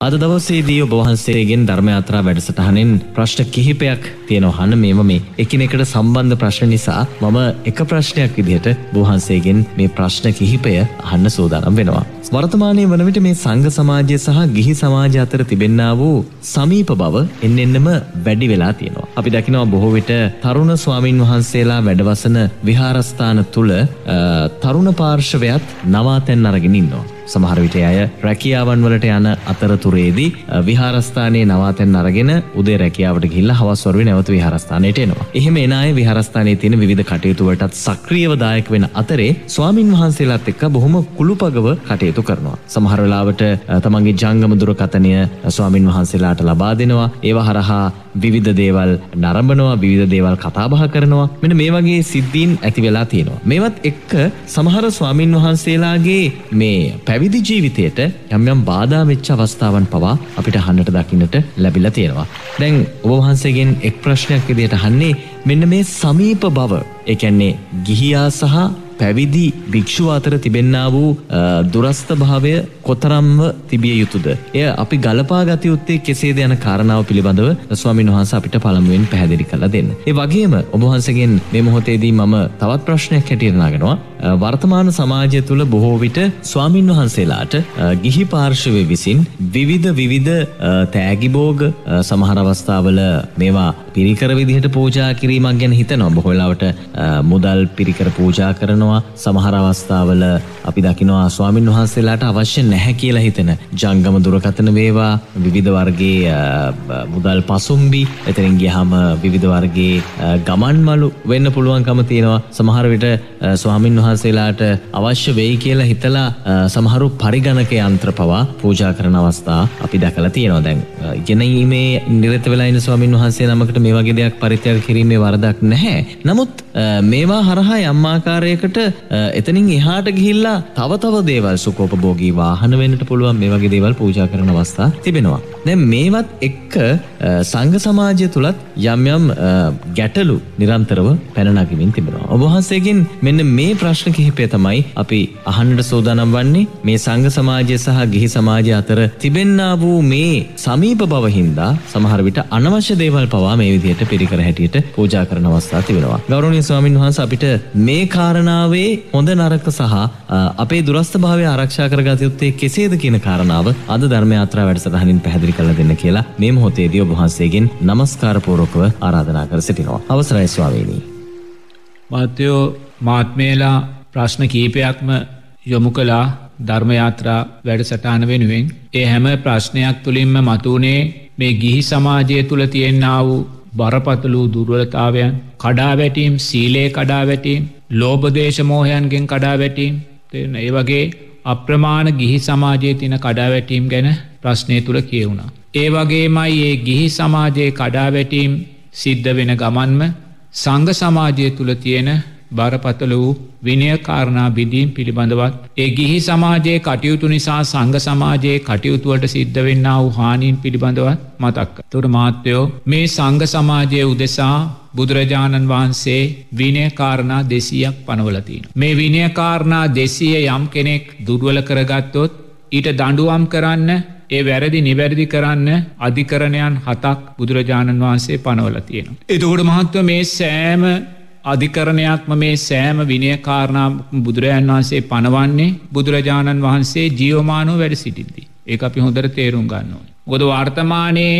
අද දවසේදී ඔබ වහන්සේගෙන් ධර්මයාත්‍රා වැඩසටහනෙන් ප්‍රශ්න කිහිපයක් තියෙනවා හන්න මේම මේ එකිනෙකට සම්බන්ධ ප්‍රශ්න නිසා මම එක ප්‍රශ්නයක් විදිහට බෝහන්සේගෙන් මේ ප්‍රශ්න කිහිපය අහන්න සූදානම් වෙනවා. වර්තමානය වන විට මේ සංඝ සමාජය සහ ගිහි සමාජය අතර තිබෙන්නා වූ සමීප බව එන්න එන්නම වැඩි වෙලා තියෙනවා. අපි දකිනවා බොහෝ විට තරුණ ස්වාමින් වහන්සේලා වැඩවසන විහාරස්ථාන තුළ තරුණ පාර්ශවයත් නවාතැන් අරගෙන ඉන්නවා. සමහර විට අය රැකියාවන් වලට යන අතරතුරේදී විහාරස්ථානයේ නවාතැන් අරගෙන උදේ රැකියාවට ගිහිල්ලා හවස් වරුවේ නැවත විහාරස්ථානයට එනවා. එහෙම එන අය විහාරස්ථානයේ තියෙන විවිධ කටයුතු වලටත් සක්‍රියව දායක වෙන අතරේ ස්වාමින් වහන්සේලාත් එක්ක බොහොම කුළුපගව කටයුතු කරනවා. සමහර වෙලාවට තමන්ගේ ජංගම දුරකථනය ස්වාමින් වහන්සේලාට ලබා දෙනවා. ඒව හරහා විවිධ දේවල් නරඹනවා විවිධ දේවල් කතාබහ කරනවා මෙන මේ වගේ සිද්ධීන් ඇති වෙලා තියෙනවා. මේවත් එක්ක සමහර ස්වාමින් වහන්සේලාගේ මේ පැවිදි ජීවිතයට යම් යම් බාධා වෙච්ච අවස්ථාවන් පවා අපිට අහන්නට දකින්නට ලැබිලා තියෙනවා. දැන් ඔබ වහන්සේගෙන් එක් ප්‍රශ්නයක් විදිහට අහන්නේ මෙන්න මේ සමීප බව. ඒ කියන්නේ ගිහියා සහ පැවිදි භික්ෂුව අතර තිබෙන්නා වූ දුරස්ථ භාවය කොතරම්ව තිබිය යුතුද. එය අපි ගලපා ගත යුත්තේ කෙසේද යන කාරණාව පිළිබඳව ස්වාමින් වහන්ස අපිට පළමුුවෙන් පැහැදිලි කළ දෙන්න. ඒ වගේම ඔබහන්සගෙන් මෙ මොහොතේදී මම තවත් ප්‍රශ්නයක් හැටියරනාගෙනවා. වර්තමාන සමාජය තුළ බොහෝ විට ස්වාමින් වහන්සේලාට ගිහි පාර්ශවය විසින් විවිධ විවිධ තෑගිබෝග සමහර අවස්ථාවල මේවා පිරිකර විදිහට පූජා කිරීමක් ගැන හිතනවා. බොහොලාවට මුදල් පිරිකර පූජා කරනවා. සමහර අවස්ථාවල අපි දකිනවා ස්වාමින් වහන්සේලාට අවශ්‍ය නැහැ කියලා හිතෙන ජංගම දුරකථන වේවා විවිධ වර්ගේ මුදල් පසුම්බි එතරින් ගියහම විවිධ වර්ගේ ගමන් මලු වෙන්න පුළුවන්කම තියෙනවා. සමහර විට ස්වාමින් වහන්සේලාට අවශ්‍ය වෙයි කියලා හිතලා සමහරු පරිගණක යන්ත්‍ර පවා පූජා කරන අවස්ථා අපි දැකලා තියෙනවා දැන් ඉගෙනීමේ නිරත වෙලා ඉන්න ස්වාමින් වහන්සේ නමකට මේ වගේ දෙයක් පරිත්‍යාග කිරීමේ වරදක් නැහැ. නමුත් මේවා හරහා යම් ආකාරයකට එතනින් එහාට ගිහිල්ලා තව තව දේවල් සුකෝපභෝගී වාහන වෙන්නට පුළුවන් මේ වගේ දේවල් පූජා කරන අවස්ථා තිබෙනවා. දැන් මේවත් එක්ක සංඝ සමාජය තුලත් යම් යම් ගැටලු නිරන්තරව පැන නගමින් තිබෙනවා. ඔබ වහන්සේගෙන් මෙන්න මේ ප්‍රශ්න කිහිපය තමයි අපි අහන්නට සූදානම් වන්නේ මේ සංඝ සමාජය සහ ගිහි සමාජය අතර තිබෙන්නා වූ මේ සමීප බව හින්දා සමහර විට අනවශ්‍ය දේවල් පවා මේ විදිහට පිරිකර හැටියට පූජා කරන අවස්ථා තිබෙනවා. ගෞරවනීය ස්වාමින් වහන්සේ අපිට මේ කාරණාවේ හොඳ නරක සහ අපේ දුරස්ථ භාවය ආරක්ෂා කරගත යුත්තේ කෙසේද කියන කාරණාව අද ධර්ම යාත්‍රා වැඩසටහනින් පැහැදිලි කරලා දෙන්න කියලා මේ මොහොතේදී ඔබ වහන්සේගෙන් নমස්කාර පූර්වකව ආරාධනා කර සිටිනවා. අවසරයි ස්වාමීනි. මාත්‍යෝ මාත්මේලා ප්‍රශ්න කීපයක්ම යොමු කලා ධර්මයාත්‍රා වැඩසටාන වෙනුවෙන්. ඒ හැම ප්‍රශ්නයක් තුළින්ම මතුනේ මේ ගිහි සමාජය තුළ තියෙන්න්නා වූ බරපතලූ දුර්වලතාවයන්. කඩා වැටීම් සීලේ කඩා වැටීම් ලෝබදේශමෝහයන්ගෙන් කඩා වැටීම්. තියෙන ඒ වගේ අප්‍රමාණ ගිහි සමාජයේ තින කඩා වැටීම් ගැන ප්‍රශ්නය තුළ කියවුණා. ඒ වගේමයි ඒ ගිහි සමාජයේ කඩා වැටීම් සිද්ධ වෙන ගමන්ම සංඝ සමාජය තුළ තියෙන බරපතල වූ විනයකාරණා බිඳීම් පිළිබඳවත් ඒ ගිහි සමාජයේ කටයුතු නිසා සංඝ සමාජයේ කටයුතුවට සිද්ධ වෙන්න වූ හානීන් පිළිබඳවත් මතක්ක. තුර මාත්‍යයෝ මේ සංඝ සමාජය උදෙසා බුදුරජාණන් වහන්සේ විනයකාරණා දෙසියක් පනවලතින. මේ විනයකාරණා දෙසිය යම් කෙනෙක් දුර්වල කරගත්තොත් ඊට දඩුවම් කරන්න ඒ වැරදි නිවැරදි කරන්න අධිකරණයන් හතක් බුදුරජාණන් වහන්සේ පනවල තියෙන. එතකොට මහත්ව මේ සෑම අධිකරණයක්ම මේ සෑම විනය කාරණා බුදුරජාන් වහන්සේ පනවන්නේ බුදුරජාණන් වහන්සේ ජියෝමානෝ වැඩ සිටිද්දි. ඒ අපි හොඳර තේරුම් ගන්නවා. ගොද වර්තමානයේ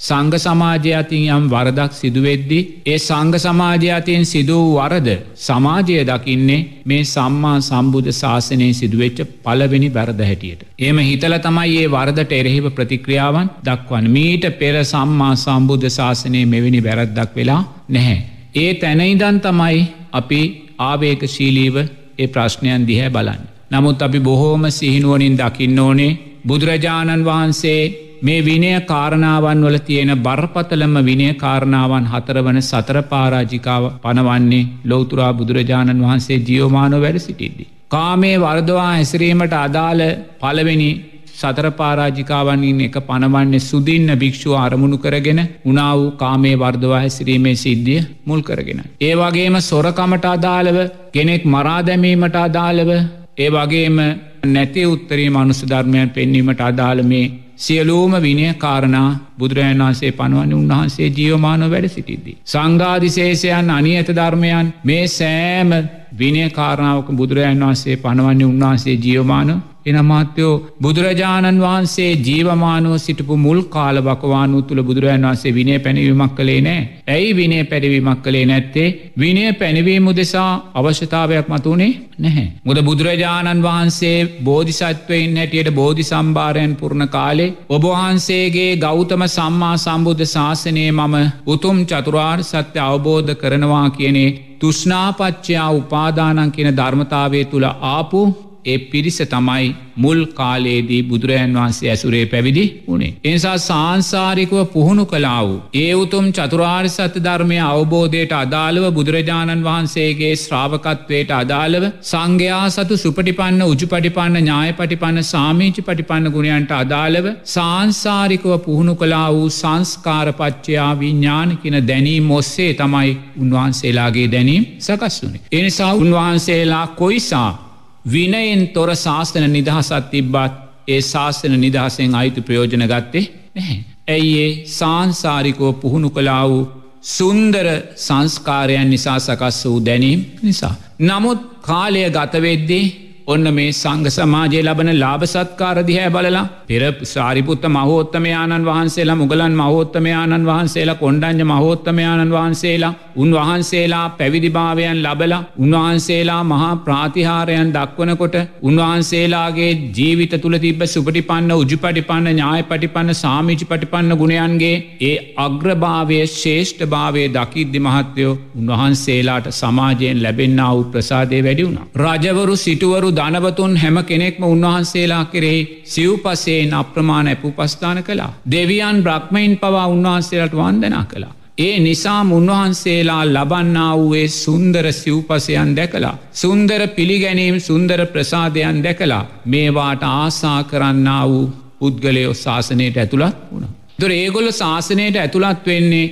සංඝ සමාජය අතින් යම් වරදක් සිදුවෙද්දි ඒ සංඝ සමාජය අතියෙන් සිදූ වරද සමාජය දකින්නේ මේ සම්මා සම්බුද්ධ ශාසනය සිදුවෙච්ච පලවෙනි වැරද හැටියට. එම හිතල තමයි ඒ වරදට එරෙහිව ප්‍රතික්‍රියාවන් දක්වන් මීට පෙර සම්මා සම්බුද්ධ ශාසනය මෙවැනි වැරද්දක් වෙලා නැහැ. ඒ තැනයිදන් තමයි අපි ආවේක ශීලීව ඒ ප්‍රශ්නයන් දිහැ බලන්න. නමුත් අපි බොහෝම සිහිනුවනින් දකින්න ඕනේ බුදුරජාණන් වහන්සේ මේ විනය කාරණාවන් වල තියෙන බරපතලම විනය කාරණාවන් හතර වන සතර පාරාජිකාව පනවන්නේ ලෝතුරා බුදුරජාණන් වහන්සේ ජියෝමානෝ වැඩ සිටිද්දි. කාමේ වර්දවා හැසිරීමට අදාළ පළවෙනි සතර පාරාජිකාවන්ගින් එක පනවන්නේ සුදින්න භික්ෂුව අරමුණු කරගෙන උනා වූ කාමේ වර්දවා හැසිරීමේ සිද්ධිය මුල් කරගෙන. ඒ වගේම සොරකමට අදාළව කෙනෙක් මරා දැමීමට අදාළව ඒ වගේම නැති උත්තරී මනුස්ස ධර්මයන් පෙන්වීමට අදාළ මේ සියලූම විනය කාරණා බුදුරජන් වන්සේ පනුවන්න උන්වහන්සේ ජීවමානව වැඩ සිටිද්දී. සංඝාධිශේෂයන් අනි ඇත ධර්මයන් මේ සෑම විනය කාරණාවක බුදුරජන් වන්සේ පනවන්නේ උන්වහන්සේ ජීවමාන. එනමාත්‍යයෝ බුදුරජාණන් වහන්සේ ජීවමානුව සිටපු මුල් කාල බකවානු තුළ බුදුරජන් වන්සේ විනය පැණවීමක් කළේ නෑ ඇයි විනය පැඩවීමක් කළේ නැත්තේ? විනය පැණවීම උදෙසා අවශ්‍යතාවයක් මතුනේ නැහැ. මුද බුදුරජාණන් වහන්සේ බෝධිසත්වයින් හැටියට බෝධි සම්භාරයන් පුරණ කාලේ ඔබවහන්සේගේ ගෞතම සම්මා සම්බුද්ධ ශාසනය මම උතුම් චතුරාර් සත්‍ය අවබෝධ කරනවා කියනේ තුෂ්නාපච්චයා උපාදානන් කියන ධර්මතාවය තුළ ආපු ඒ පිරිස තමයි මුල් කාලයේදී බුදුරජන් වහන්සේ ඇසුරේ පැවිදි වුණේ. එනිසා සාංසාරිකව පුහුණු කලා වූ. ඒ උතුම් චතුරාර් සත්‍ය ධර්මය අවබෝධයට අදාළව බුදුරජාණන් වහන්සේගේ ශ්‍රාවකත්වයට අදාළව සංඝයා සතු සුපටිපන්න උජුපටිපන්න ඥාය පටිපන්න සාමීචි පටිපන්න ගුණයන්ට අදාළව සාංසාරිකව පුහුණු කලා වූ සංස්කාරපච්චයා විඤ්ඥාන කියන දැනීම් ඔස්සේ තමයි උන්වහන්සේලාගේ දැනීම් සකස් වනේ. එනිසා උන්වහන්සේලා කොයිසා විනයෙන් තොර ශාස්තන නිදහසත් තිබ්බත් ඒ ශාසන නිදහසෙන් අයිතු ප්‍රයෝජන ගත්තේ නැහැ. ඇයි ඒ සාන්සාරිකෝ පුහුණු කලා වූ සුන්දර සංස්කාරයන් නිසා සකස් වූ දැනීම් නිසා. නමුත් කාලය ගතවෙද්දී ඔන්න මේ සංග සමාජය ලබන ලාභසත්කාරදිහැ බලලා පෙර සාරිපුත්ත මහෝත්තමයාණන් වහන්සේලා මුගලන් මහෝත්තමයාණන් වහන්සේලා කොණ්ඩංජ මහෝත්තමයාණන් වහන්සේලා උන්වහන්සේලා පැවිදිභාවයන් ලබලා උන්වහන්සේලා මහා ප්‍රාතිහාරයන් දක්වනකොට උන්වහන්සේලාගේ ජීවිත තුළ තිබ සුපටිපන්න උජුපටිපන්න ඥාය පටිපන්න සාමිචි පටිපන්න ගුණයන්ගේ ඒ අග්‍රභාවය ශේෂ්ඨ භාවය දකිද්දි මහත්තයෝ උන්වහන්සේලාට සමාජයෙන් ලැබෙන්න්න වූ ප්‍රසාදය වැඩි වුණ. රජවරු සිටුවරු ධනවතුන් හැම කෙනෙක්ම උන්වහන්සේලා කෙරෙහි සිව්පසයෙන් අප්‍රමාණ ඇපු පස්ථාන කලා. දෙවියන් බ්‍රහ්මයින් පවා උන්වහන්සේලට වන්දනා කලා. ඒ නිසාම උන්වහන්සේලා ලබන්නා වූේ සුන්දර සිව්පසයන් දැකලා. සුන්දර පිළිගැනීම් සුන්දර ප්‍රසාදයන් දැකලා මේවාට ආසා කරන්න වූ පුද්ගලයෝ ශාසනයට ඇතුළත් වුණ. දොර ඒගොල්ල ශාසනයට ඇතුළත් වෙන්නේ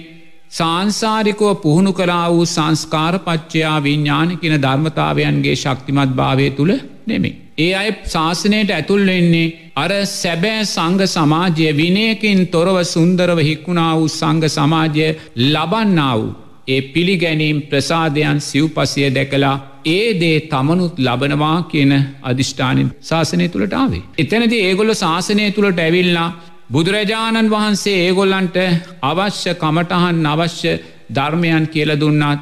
සංසාරිකෝ පුහුණු කරා වූ සංස්කාරපච්චයා විඤ්ඥානකින ධර්මතාවයන්ගේ ශක්තිමත් භාවය තුළ නෙමේ. ඒ අය ශාසනයට ඇතුල් වෙන්නේ අර සැබෑ සංග සමාජය විනයකින් තොරව සුන්දරව හික්ුණා වූ සංග සමාජය ලබන්නා වූ. ඒ පිළිගැනීම් ප්‍රසාධයන් සිව්පසය දැකලා ඒ දේ තමනුත් ලබනවා කියන අධිෂ්ඨානින් ශාසනය තුළට ආවේ. එතනති ඒගොල්ල ශාසනය තුළට ඇවිල්ලා බුදුරජාණන් වහන්සේ ඒගොල්ලන්ට අවශ්‍ය කමටහන් අවශ්‍ය ධර්මයන් කියල දුන්නත්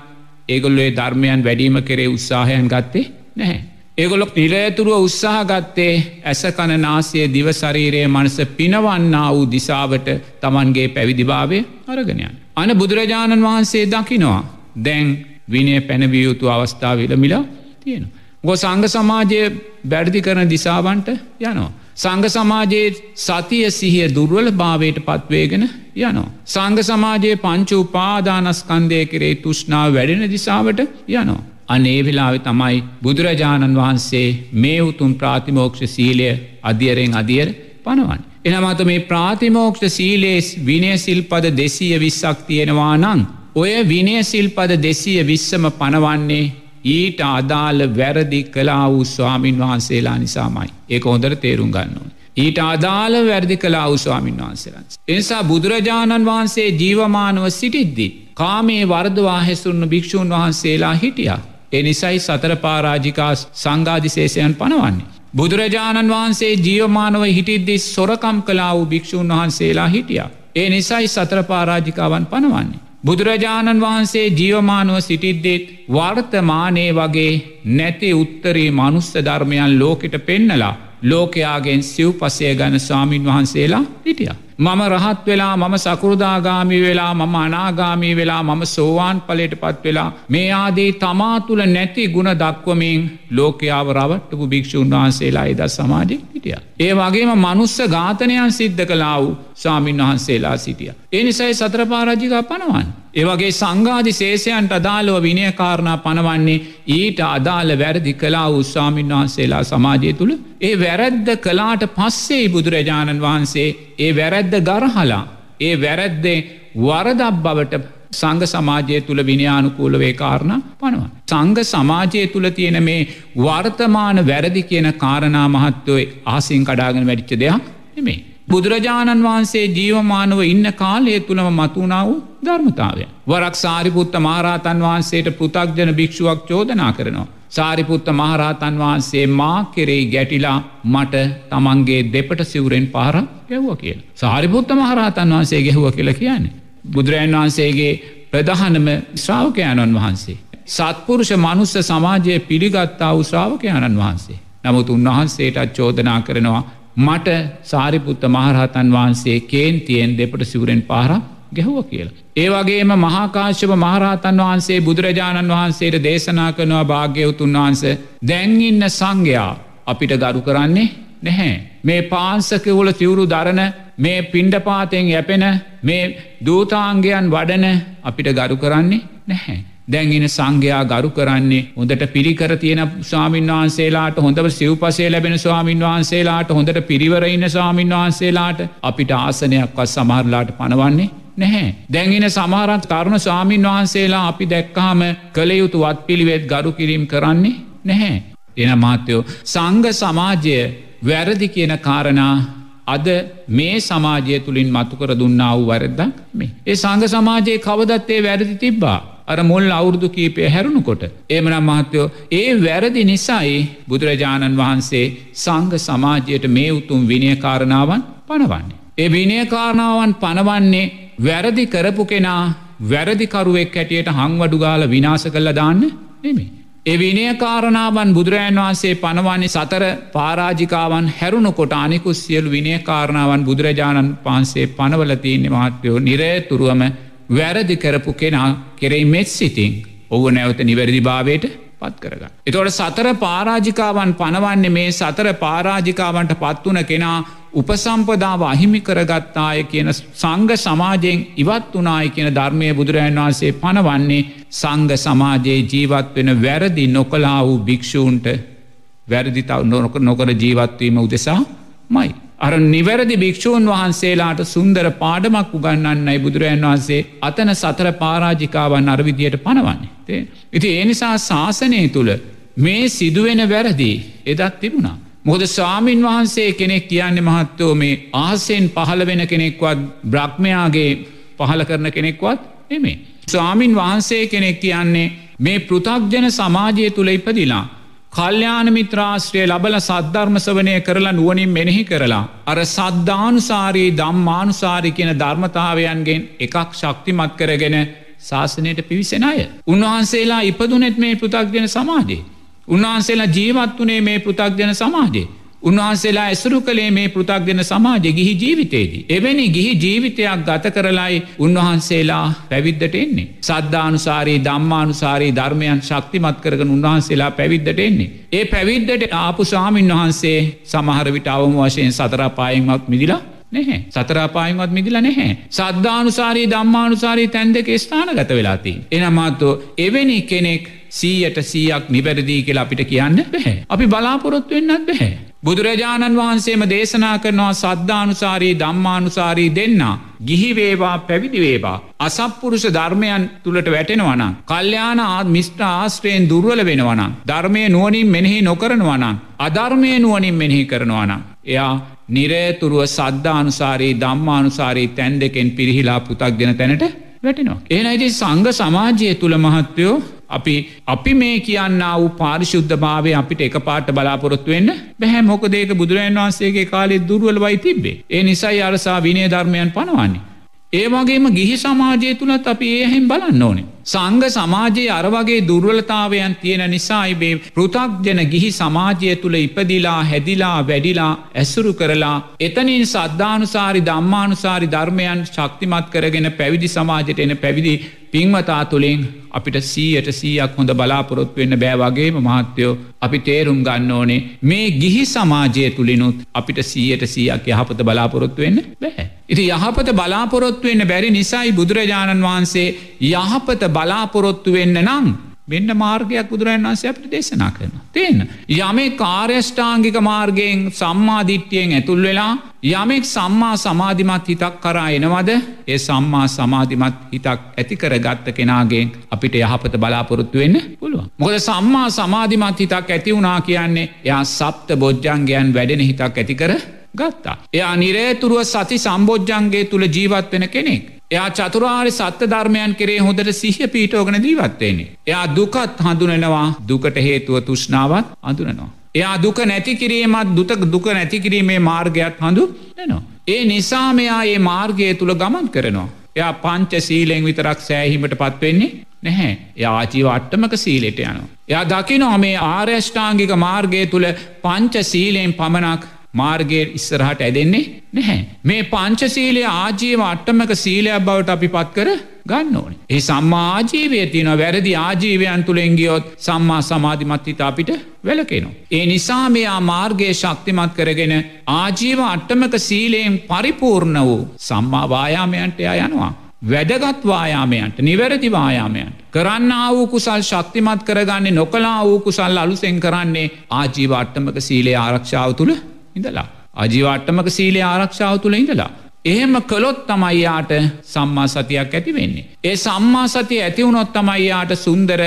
ඒගොල්ලේ ධර්මයන් වැඩීම කරේ උත්සාහයන් ගත්තේ නැහැ. ඒගොලොක් නිරේතුරුව උත්සාහ ගත්තේ ඇස කණනාසය දිවශරීරයේ මනස පිනවන්න වූ දිසාවට තමන්ගේ පැවිදිභාවය අරගෙනයන්. අන බුදුරජාණන් වහන්සේ දකිනවා දැන් විනය පැනවියයුතු අවස්ථාව විලමිලා තියෙන. ගො සංග සමාජය බැඩ්දි කරන දිසාවන්ට යනවා. සංග සමාජයේ සතිය සිහිය දුර්වල භාවයට පත්වේගෙන යනවා. සංග සමාජයේ පංච උපාදානස්කන්දය කරේ තුෂ්නාව වැඩෙන දිසාවට යනවා. අනේ වෙලාවෙ තමයි බුදුරජාණන් වහන්සේ මේ උතුම් ප්‍රාතිමෝක්ෂ සීලය අධියරෙන් අධියර පනවන්. එනමත මේ ප්‍රාතිමෝක්ෂ සීලේස් විනය සිල්පද දෙසීය විස්සක් තියෙනවා නං. ඔය විනය සිල්පද දෙසීය විස්සම පනවන්නේ ඊට අදාළ වැරදි කලා වූ ස්වාමීන් වහන්සේලා නිසාමයි. ඒ හොඳර තේරුම් ගන්නවා. ඊට අදාළ වැරදි කලා වූ ස්වාමීන් වහන්සේලන්. එනිසා බුදුරජාණන් වහන්සේ ජීවමානව සිටිද්දි. කාමේ වර්දවා හැසුන්න භික්‍ෂූන් වහන්සේලා හිටියා. එනිසයි සතර පාරාජිකා සංගාධිශේෂයන් පනවන්නේ. බුදුරජාණන් වහන්සේ ජීවමානව හිටිද්දි සොරකම් කලා වූ භික්‍ෂූන් වහන්සේලා හිටියා. ඒ නිසයි සතර පාරාජිකාවන් පනවන්නේ. බුදුරජාණන් වහන්සේ ජීවමානුව සිටිද්දෙත් වර්තමානය වගේ නැති උත්තරී මනුස්ස ධර්මයන් ලෝකෙට පෙන්නලා ලෝකයාගෙන් සිව් පසය ගැන ස්වාමීන් වහන්සේලා හිටිය. මම රහත් වෙලා මම සකෘදාගාමි වෙලා මම අනාගාමී වෙලා මම සෝවාන් පලට පත් වෙලා මේ ආදී තමා තුළ නැති ගුණ දක්වමින් ලෝකයාව රවට්ටපු භික්‍ෂූන් වහන්සේලා එද සමාජය හිටිය. ඒ වගේම මනුස්ස ඝාතනයන් සිද්ධ කලා වූ ස්වාමීන් වහන්සේලා සිටිය. එනිසයි සත්‍රපාරජිකා පනවන්. ඒවගේ සංගාධි ශේෂයන්ට අදාළව විනයකාරණා පනවන්නේ ඊට අදාළ වැරදි කලා උස්වාමීන් වහන්සේලා සමාජය තුළ ඒ වැරැද්ද කලාට පස්සේ බුදුරජාණන් වහන්සේ ඒ වැරැද්ද ගරහලා ඒ වැරැද්දේ වරදක් බවට සංග සමාජය තුළ විනිානුකූලවේ කාරණ පනවා. සංග සමාජය තුළ තියෙන මේ වර්තමාන වැරදි කියන කාරණා මහත්තවයි ආසින් කඩාගෙන වැඩිච්ච දෙයක් නෙමේ. බුදුරජාණන් වහන්සේ ජීවමානව ඉන්න කාලය තුළම මතුනාව ධර්මතාවය. වරක් සාරිපුත්ත මහරහතන් වහන්සේට පෘතක්ජන භික්ෂුවක් චෝදනා කරනවා. සාරිපුත්ත මහරහතන් වහන්සේ මා කෙරෙයි ගැටිලා මට තමන්ගේ දෙපට සිවරෙන් පාර ගැව්ව කියල. සාරිපුත්ත මහරහතන් වහන්සේ ගැහුව කියල කියන්නේ. බුදුරජන් වහන්සේගේ ප්‍රධානම ශ්‍රාවකයණන් වහන්සේ. සත්පුරුෂ මනුස්ස සමාජය පිළිගත්තා වූ ශ්‍රාවකයණන් වහන්සේ. නමුත් උන්වහන්සේටත් චෝදනා කරනවා මට සාරිපුත්ත මහරහතන් වහන්සේ කේන්තියෙන් දෙපට සිවරෙන් පාරක් ගැහුව කියලා. ඒ වගේම මහාකාශ්‍යප මහරහතන් වහන්සේ බුදුරජාණන් වහන්සේට දේශනා කරනවා භාග්‍යවතුන් වහන්ස දැන්ඉන්න සංඝයා අපිට ගරු කරන්නේ නැහැ. මේ පාන්සකවුල තිවුරු දරන මේ පිණ්ඩපාතයෙන් යැපෙන මේ දූතාන්ගයන් වඩන අපිට ගරු කරන්නේ නැහැ. දැන්ගෙන සංඝයා ගරු කරන්නේ හොඳට පිරිකර තියෙන ස්වාමීන් වහන්සේලාට හොඳව සිව්පසේ ලැබෙන ස්වාමීන් වහන්සේලාට හොඳට පිරිවරඉන්න ස්වාමීන් වහන්සේලාට අපිට ආසනයක්වත් සමහරලාට පනවන්නේ නැහැ. දැන්ගෙන සමහරත් කරුණ ස්වාමීන් වහන්සේලා අපි දැක්කාම කළයුතු වත් පිළිවෙත් ගරු කිරීම් කරන්නේ නැහැ. එන මාත්‍යයෝ සංග සමාජය වැරදි කියන කාරණා අද මේ සමාජය තුළින් මතුකර දුන්නා වූ වැරද්දක් මේ. ඒ සංග සමාජයේ කවදත්තේ වැරදි තිබ්බා. අර මුල් අවුරුදු කීපය හැරුණුකොට. ඒමනම් මහත්තයෝ ඒ වැරදි නිසයි බුදුරජාණන් වහන්සේ සංග සමාජයට මේ උතුම් විනියකාරණාවන් පනවන්නේ. ඒ විනයකාරණාවන් පනවන්නේ වැරදි කරපු කෙනා වැරදිකරුවෙක් හැටියට හංවඩුගාල විනාස කල්ල දාන්න නෙමේ. ඒ විනයකාරණාවන් බුදුරජන් වහන්සේ පනවන්නේ සතර පාරාජිකාවන් හැරුණුකොට අනිකුස් සියලු විනයකාරණාවන් බුදුරජාණන් වහන්සේ පනවලතින්නේ මහත්වයෝ නිරේතුරුවම වැරදි කරපු කෙනා කෙරෙයි මෙත් සිතින් ඔහු නැවත නිවැරදි භාවයට පත් කරගන්න. එතොට සතර පාරාජිකාවන් පනවන්නේ මේ සතර පාරාජිකාවන්ට පත්වන කෙනා උපසම්පදාව අහිමි කරගත්තාය කියන සංග සමාජයෙන් ඉවත් වනාය කියන ධර්මය බුදුරජන් වහන්සේ පනවන්නේ සංග සමාජයේ ජීවත් වෙන වැරදි නොකලා වූ භික්‍ෂූන්ට වැරදිතාව නොක නොකර ජීවත්වීම උදෙසා මයි. අර නිවැරදි භික්‍ෂූන් වහන්සේලාට සුන්දර පාඩමක් උගන්නන්නයි බුදුරජන් වහන්සේ අතන සතර පාරාජිකාවන් අරවිදියට පනවන්නේ. ඉති ඒ නිසා ශාසනය තුළ මේ සිදුවෙන වැරදි එදත් තිබුණා. මොද ස්වාමීන් වහන්සේ කෙනෙක් කියන්න මහත්තෝ මේ ආසෙන් පහළ වෙන කෙනෙක්වත් බ්‍රහ්මයාගේ පහල කරන කෙනෙක්වත් නෙමේ. ස්වාමීන් වහන්සේ කෙනෙක් කියන්නේ මේ පෘතක්ජන සමාජය තුළ ඉපදිලා. කල්්‍යාන මිත්‍රාශ්‍රය ලබල සද්ධර්මසවනය කරලා නුවනින් මෙනෙහි කරලා. අර සද්ධානුසාරී දම්මානුසාරි කියන ධර්මතාවයන්ගෙන් එකක් ශක්තිමත් කරගෙන ශාසනයට පිවිසෙන අය. උන්වහන්සේලා ඉපදුනෙත් මේ පෘතක්ගෙන සමාජයේ. උන්වහන්සේලා ජීවත් වනේ මේ පෘතක්ජන සමාජයේ. උන්වහන්සේලා ඇසුරු කළේ මේ පෘතක්ගෙන සමාජ ගිහි ජීවිතේදී. එවැනි ගිහි ජීවිතයක් ගත කරලයි උන්වහන්සේලා පැවිද්ධට එන්නේ. සද්ධානුසාරී දම්මානුසාරී ධර්මයන් ශක්තිමත් කරගන උන්වහන්සේලා පැවිද්ධට එන්නේ. ඒ පැවිද්ධට ආපු සාමීන් වහන්සේ සමහරවිට අවම වශයෙන් සතරපායෙන්මත් මිදිලා නැහැ සතරාපායන්වත් මිදිල නැහැ. සද්ධානුසාරී දම්මානුසාරී තැන් දෙක ස්ථාන ගත වෙලාති. එනමාත්තෝ එවැනි කෙනෙක් සීයට සීයක් නිවැරදිී කියලා අපිට කියන්න බැහැ. අපි බලාපොරොත්තු වෙන්නත් බැහැ. බුදුරජාණන් වහන්සේම දේශනා කරනවා සද්ධානුසාරී දම්මානුසාරී දෙන්න. ගිහිවේවා පැවිදිවේවා. අසප්පුරුෂ ධර්මයන් තුළට වැටෙනවනම්. කල්්‍යාන ආත් මිස්ට්‍ර ආශ්‍රයෙන් දුර්වල වෙනවනම්. ධර්මය නුවනින් මෙනෙහි නොකරනවනම්. අධර්මය නුවනින් මෙනෙහි කරනවනම්. එයා නිරේතුරුව සද්ධානුසාරී දම්මානුසාරී තැන් දෙකෙන් පිරිහිලා පුතක් ගෙන තැනට වැටෙනවා. ඒනයිති සංග සමාජය තුළ මහත්තයෝ අපි අපි මේ කියන්න වූ පාරිශුද්ධ භාවය අපිට එක පාට බලාපොරොත්තු වෙන්න බැහැ මොකදේක බුදුරජන් වහන්සේගේ කාලෙ දුර්වල වයි තිබේ. ඒ නිසයි අරසා විනය ධර්මයන් පනවන්නේ. ඒ වගේම ගිහි සමාජය තුළත් අපි ඒහෙම් බලන්න ඕනේ. සංග සමාජයේ අරවගේ දුර්වලතාවයන් තියෙන නිසායිබේ පෘතක්ජන ගිහි සමාජය තුළ ඉපදිලා හැදිලා වැඩිලා ඇසුරු කරලා එතනින් සද්ධානුසාරි දම්මානුසාරි ධර්මයන් ශක්තිමත් කරගෙන පැවිදි සමාජයට එන පැවිදි පින්වතා තුළින් අපිට සීයට සීයක් හොඳ බලාපොරොත්තු වෙන්න බෑවගේම මහත්‍යයෝ අපි තේරුම් ගන්න ඕනේ මේ ගිහි සමාජය තුළිනුත් අපිට සීයට සීයක් යහපත බලාපොරොත්තු වෙන්න බැහැ. ඉති යහපත බලාපොරොත්තු වෙන්න බැරි නිසයි බුදුරජාණන් වහන්සේ යහපත බලාපොරොත්තු වෙන්න නම් මෙන්න මාර්ගයක් බුදුරන් වන්සේ අපට දේශනා කරන. තියන්න. යමේ කාර්යෂ්ඨාංගික මාර්ගයෙන් සම්මාධිට්්‍යයෙන් ඇතුල් වෙලා යමෙක් සම්මා සමාධිමත් හිතක් කරා එනවද ඒ සම්මා සමාධිමත් හිතක් ඇතිකර ගත්ත කෙනාගේ අපිට යහපත බලාපොරොත්තු වෙන්න පුළුවන්. මොකද සම්මා සමාධිමත් හිතක් ඇති වුණා කියන්නේ යා සප්ත බොජ්ජන්ගයන් වැඩෙන හිතක් ඇතිකර ගත්තා. එයා නිරේතුරුව සති සම්බෝජ්ජන්ගේ තුළ ජීවත් වෙන කෙනෙක්. එයා චතුරාර් සත්‍ය ධර්මයන් කරේ හොඳට සිහ පීටෝගන දීවත්වේනේ. එයා දුකත් හඳුනෙනවා දුකට හේතුව තුෂ්නාවත් අඳුනනවා. එයා දුක නැතිකිරීමත් දුතක දුක නැතිකිරීමේ මාර්ගයක් හඳු නවා. ඒ නිසා මෙයා ඒ මාර්ගය තුළ ගමන් කරනවා. එයා පංච සීලෙන් විතරක් සෑහිමට පත්වෙන්නේ නැහැ එයා ආජීව අට්ටමක සීලෙට යනවා. එයා දකිනෝ මේ ආර්යෂ්ඨාංගික මාර්ගය තුළ පංච සීලයෙන් පමණක් මාර්ගය ඉස්සරහට ඇදෙන්නේ නැහැ. මේ පංචසීලය ආජීව අට්ටමක සීලයක් බවට අපි පත් කර ගන්න ඕනේ. ඒ සම්මා ආජීවය තියෙන වැරදි ආජීවයන් තුළෙන් ගියොත් සම්මා සමාධිමත්හිත අපිට වැලකෙනවා. ඒ නිසා මෙයා මාර්ගයේ ශක්තිමත් කරගෙන ආජීව අට්ටමක සීලයෙන් පරිපූර්ණ වූ සම්මා වායාමයන්ට එයා යනවා. වැදගත් වායාමයන්ට නිවැරදි වායාමයන්ට. කරන්න වූ කුසල් ශක්තිමත් කරගන්නේ නොකලා වූ කුසල් අලුසෙන් කරන්නේ ආජීව අට්ටමක සීලේ ආරක්ෂාව තුළ ඉඳලා. අජීවාට්ටමක සීලේ ආරක්ෂාව තුළ ඉඳලා. එහෙම කළොත් තමයියාට සම්මා සතියක් ඇති වෙන්නේ. ඒ සම්මා සතිය ඇතිවුණොත් තමයියාට සුන්දර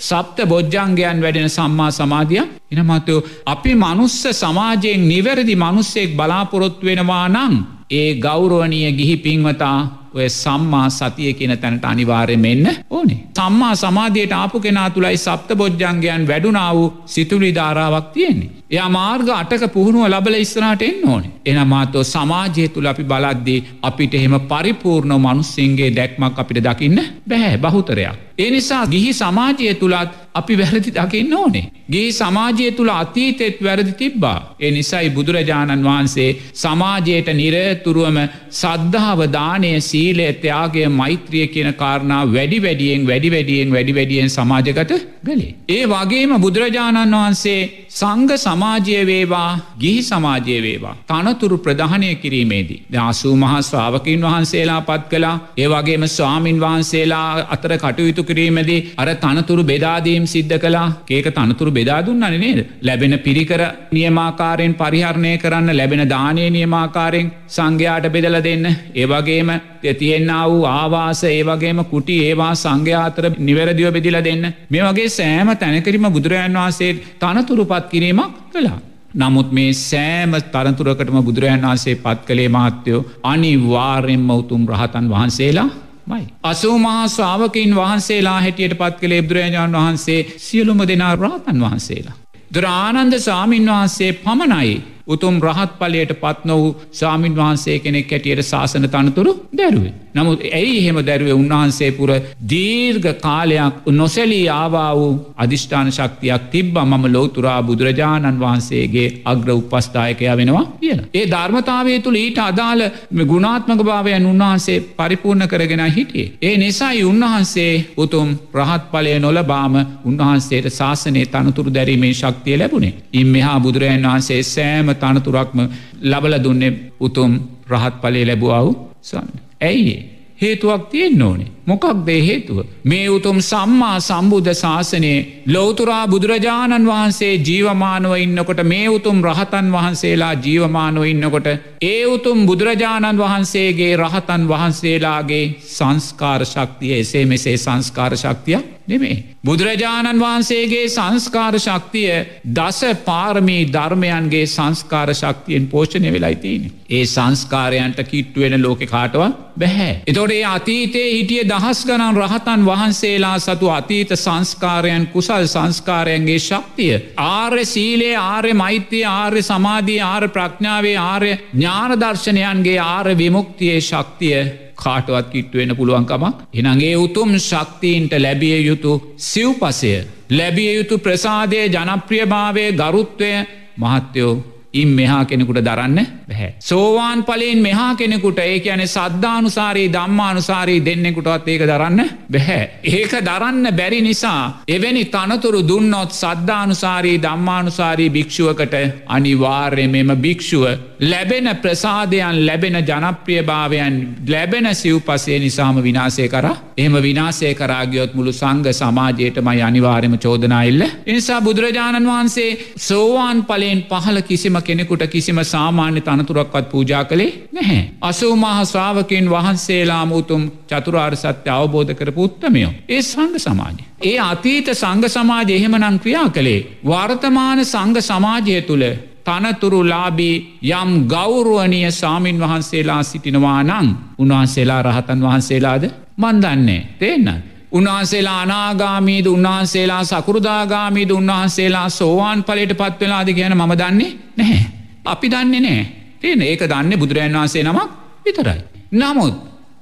සප්ත බොජ්ජංගයන් වැඩෙන සම්මා සමාධිය එනමතයෝ අපි මනුස්ස සමාජයෙන් නිවැරදි මනුස්සෙක් බලාපොරොත්තු වෙනවා නං ඒ ගෞරුවනය ගිහි පින්වතා ඔය සම්මා සතිය කියන තැනට අනිවාර්ය මෙන්න ඕනේ. සම්මා සමාධයට ආපු කෙනා තුළයි සප්ත බොජ්ජංගයන් වැඩුනා වූ සිතුලි ධාරාවක් තියෙන්නේ. එයා මාර්ග අටක පුහුණුව ලබල ඉස්රාට එන්න ඕනේ. එනමාතෝ සමාජය තුළ අපි බලද්දී අපිට එහෙම පරිපූර්ණ මනුස්සින්ගේ දැක්මක් අපිට දකින්න බැහැ බහුතරයක්. ඒ නිසා ගිහි සමාජය තුළත් අපි වැරදි දකින්න ඕනේ. ගේ සමාජය තුළ අතීතෙත් වැරදි තිබ්බා. ඒ නිසයි බුදුරජාණන් වහන්සේ සමාජයට නිරතුරුවම සද්ධාව දානය සීලය ත්‍යයාගේ මෛත්‍රිය කියන කාරණා වැඩි වැඩියෙන් වැඩි වැඩියෙන් වැඩි වැඩියෙන් සමාජගත ගලේ. ඒ වගේම බුදුරජාණන් වහන්සේ සංග සමාජය වේවා ගිහි සමාජය වේවා. තනතුරු ප්‍රධානය කිරීමේදී. දසූ මහා ශ්‍රාවකින් වහන්සේලා පත් කලා ඒ වගේම ස්වාමින් වහන්සේලා අතර කටයුතු කිරීමදී අර තනතුරු බෙදාදීම් සිද්ධ කලා ඒක තනතුරු බෙදා දුන්නන නේද. ලැබෙන පිරිකර නියමාකාරයෙන් පරිහරණය කරන්න ලැබෙන දානය නියමාකාරයෙන් සංඝයාට බෙදල දෙන්න. ඒවගේම තියෙන්න්න වූ ආවාස ඒවගේම කුටි ඒවා සංඝයාතර නිවැරදිව බෙදිල දෙන්න. මේ වගේ සෑම තැනකරීම බුදුරජන් වහන්සේ තනතුරුපත් කිරීමක් කලා. නමුත් මේ සෑම තරතුරකටම බුදුරජන් වහන්සේ පත් කළේ මහත්තයෝ අනිවාර්යෙන්ම උතුම් රහතන් වහන්සේලා මයි. අසූමහා ශ්‍රාවකින් වහන්සේලා හැටියට පත් කළේ බුදුරජාණන් වහන්සේ සියලුම දෙනා රාතන් වහන්සේලා. දුරානන්ද සාමීන් වහන්සේ පමණයි උතුම් රහත් පලයට පත් නොවූ සාමීන් වහන්සේ කෙනෙක් හැටියට ශාසන තනතුරු දැරුවේ. නමුත් ඇයි එහෙම දැරුවේ උන්වහන්සේ පුර දීර්ඝ කාලයක් නොසැලී ආවා වූ අධිෂ්ඨාන ශක්තියක් තිබ්බ මම ලෝතුරා බුදුරජාණන් වහන්සේගේ අග්‍ර උපස්ථායකය වෙනවා කියන. ඒ ධර්මතාවය තුළ ඊට අදාළ ගුණාත්මක භාවයන් උන්වහන්සේ පරිපූර්ණ කරගෙන හිටියේ. ඒ නිසායි උන්වහන්සේ උතුම් රහත් පලය නොලබාම උන්වහන්සේට ශාසනය තනතුරු දැරීමේ ශක්තිය ලැබුණේ. ඉන් මෙහා බුදුරජන් වහන්සේ සෑම තනතුරක්ම ලබල දුන්නේ උතුම් රහත් පලේ ලැබුවාව සන්න. ඇයි හේතුවක් තියෙන් ඕනේ. මොකක් දේ හේතුව. මේ උතුම් සම්මා සම්බුද්ධ ශාසනයේ ලෝතුරා බුදුරජාණන් වහන්සේ ජීවමානුව ඉන්නකොට මේ උතුම් රහතන් වහන්සේලා ජීවමානුව ඉන්නකොට ඒ උතුම් බුදුරජාණන් වහන්සේගේ රහතන් වහන්සේලාගේ සංස්කාර ශක්තිය එසේ මෙසේ සංස්කාර ශක්තිය නෙමේ. බුදුරජාණන් වහන්සේගේ සංස්කාර ශක්තිය දස පාරමී ධර්මයන්ගේ සංස්කාර ශක්තියෙන් පෝෂණය වෙලයි තියෙන. ඒ සංස්කාරයන්ට කිට්ටුවෙන ලෝක කාටව බැහැ. එතොට ඒ අතීතයේ හිටිය දහස් ගණන් රහතන් වහන්සේලා සතු අතීත සංස්කාරයන් කුසල් සංස්කාරයන්ගේ ශක්තිය. ආර්ය සීලේ ආර්ය මෛත්‍යය ආර්ය සමාධී ආර ප්‍රඥාවේ ආර්ය ඥානදර්ශනයන්ගේ ආර විමුක්තියේ ශක්තිය කාටවත් කිට්ටුවෙන පුළුවන්කමක් එනගේ උතුම් ශක්තිීන්ට ලැබිය යුතු සිව්පසය ලැබිය යුතු ප්‍රසාදය ජනප්‍රියභාවය ගරුත්වය මහත්තයෝ ඉන් මෙහා කෙනෙකුට දරන්න බැහැ. සෝවාන් පලෙන් මෙහා කෙනෙකුට ඒ ඇන සද්ධානුසාරී දම්මානුසාරී දෙන්නෙකුටත් ඒක දරන්න බැහැ. ඒක දරන්න බැරි නිසා එවැනි තනතුරු දුන්නොත් සද්ධානුසාරී දම්මානුසාරී භික්ෂුවකට අනිවාර්ය මෙම භික්ෂුව ලැබෙන ප්‍රසාධයන් ලැබෙන ජනප්‍රියභාවයන් ලැබෙන සිව්පසේ නිසාම විනාසය කර එම විනාසය කරාගියොත් මුළු සංග සමාජයටමයි අනිවාර්යම චෝදනාඉල්ල. එනිසා බුදුරජාණන් වහන්සේ සෝවාන් පලයෙන් පහල කිසිම කෙනෙකුට කිසිම සාමාන්‍ය තනතුරක්වත් පූජා කළේ නැහැ. අසූමහ ශ්‍රාවකින් වහන්සේලා මුතුම් චතුරාර් සත්‍ය අවබෝධ කරපු උත්තමයෝ. ඒ සංග සමාජය. ඒ අතීත සංග සමාජය එහෙමනං ක්‍රියා කළේ. වර්තමාන සංග සමාජය තුළ තනතුරුලාබී යම් ගෞරුවනිය සාමීන් වහන්සේලා සිටිනවා නං උන්වහන්සේලා රහතන් වහන්සේලාද මන්දන්නේ තේන්න. උන්වහන්සේලා අනාගාමීද උන්වහන්සේලා සකෘදාගාමීද උන්වහන්සේලා සෝවාන් පලට පත්වෙලාද කියන මම දන්නේ නැහැ. අපි දන්නේ නෑ තියෙන ඒක දන්න බුදුරජන් වහන්සේ නමක් විතරයි. නමුත්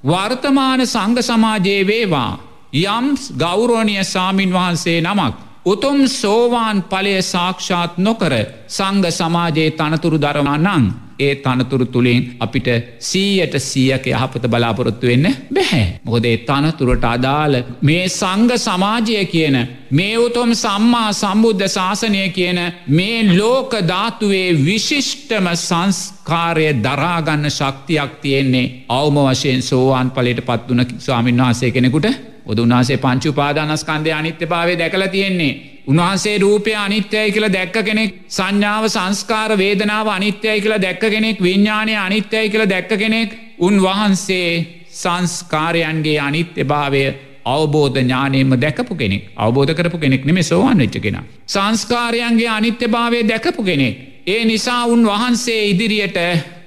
වර්තමාන සංග සමාජයේ වේවා යම් ගෞරෝණය සාමීන් වහන්සේ නමක් උතුම් සෝවාන් පලය සාක්ෂාත් නොකර සංග සමාජයේ තනතුරු දරවා නං ඒ තනතුරු තුළින් අපිට සීයට සීයක යහපත බලාපොරොත්තු වෙන්න බැහැ. මොකදේ තනතුරට අදාළ මේ සංග සමාජය කියන මේ උතුම් සම්මා සම්බුද්ධ ශාසනය කියන මේ ලෝක ධාතුවේ විශිෂ්ටම සංස්කාරය දරාගන්න ශක්තියක් තියෙන්නේ අවම වශයෙන් සෝවාන් පලට පත්වන ස්වාමින් වහන්සේ කෙනෙකුට ඔදුන්නාසේ පංචු පාදානස්කන්දය අනිත්‍ය භාවය දැකල තියෙන්නේ. උන්වහන්සේ රූපය අනිත්‍යයි කියල දැක්ක කෙනෙක් සංඥාව සංස්කාර වේදනාව අනිත්‍යයි කියල දැක්ක කෙනෙක් විඤ්ඥානය අනිත්‍යයි කියල දැක්ක කෙනෙක් උන්වහන්සේ සංස්කාරයන්ගේ අනිත්‍ය භාවය අවබෝධ ඥානයම දැකපු කෙනෙක් අවබෝධ කරපු කෙනෙක් නෙම සෝවන් වෙච්ච කෙන. සංස්කාරයන්ගේ අනිත්‍ය භාවය දැකපු කෙනෙක්. ඒ නිසා උන් වහන්සේ ඉදිරියට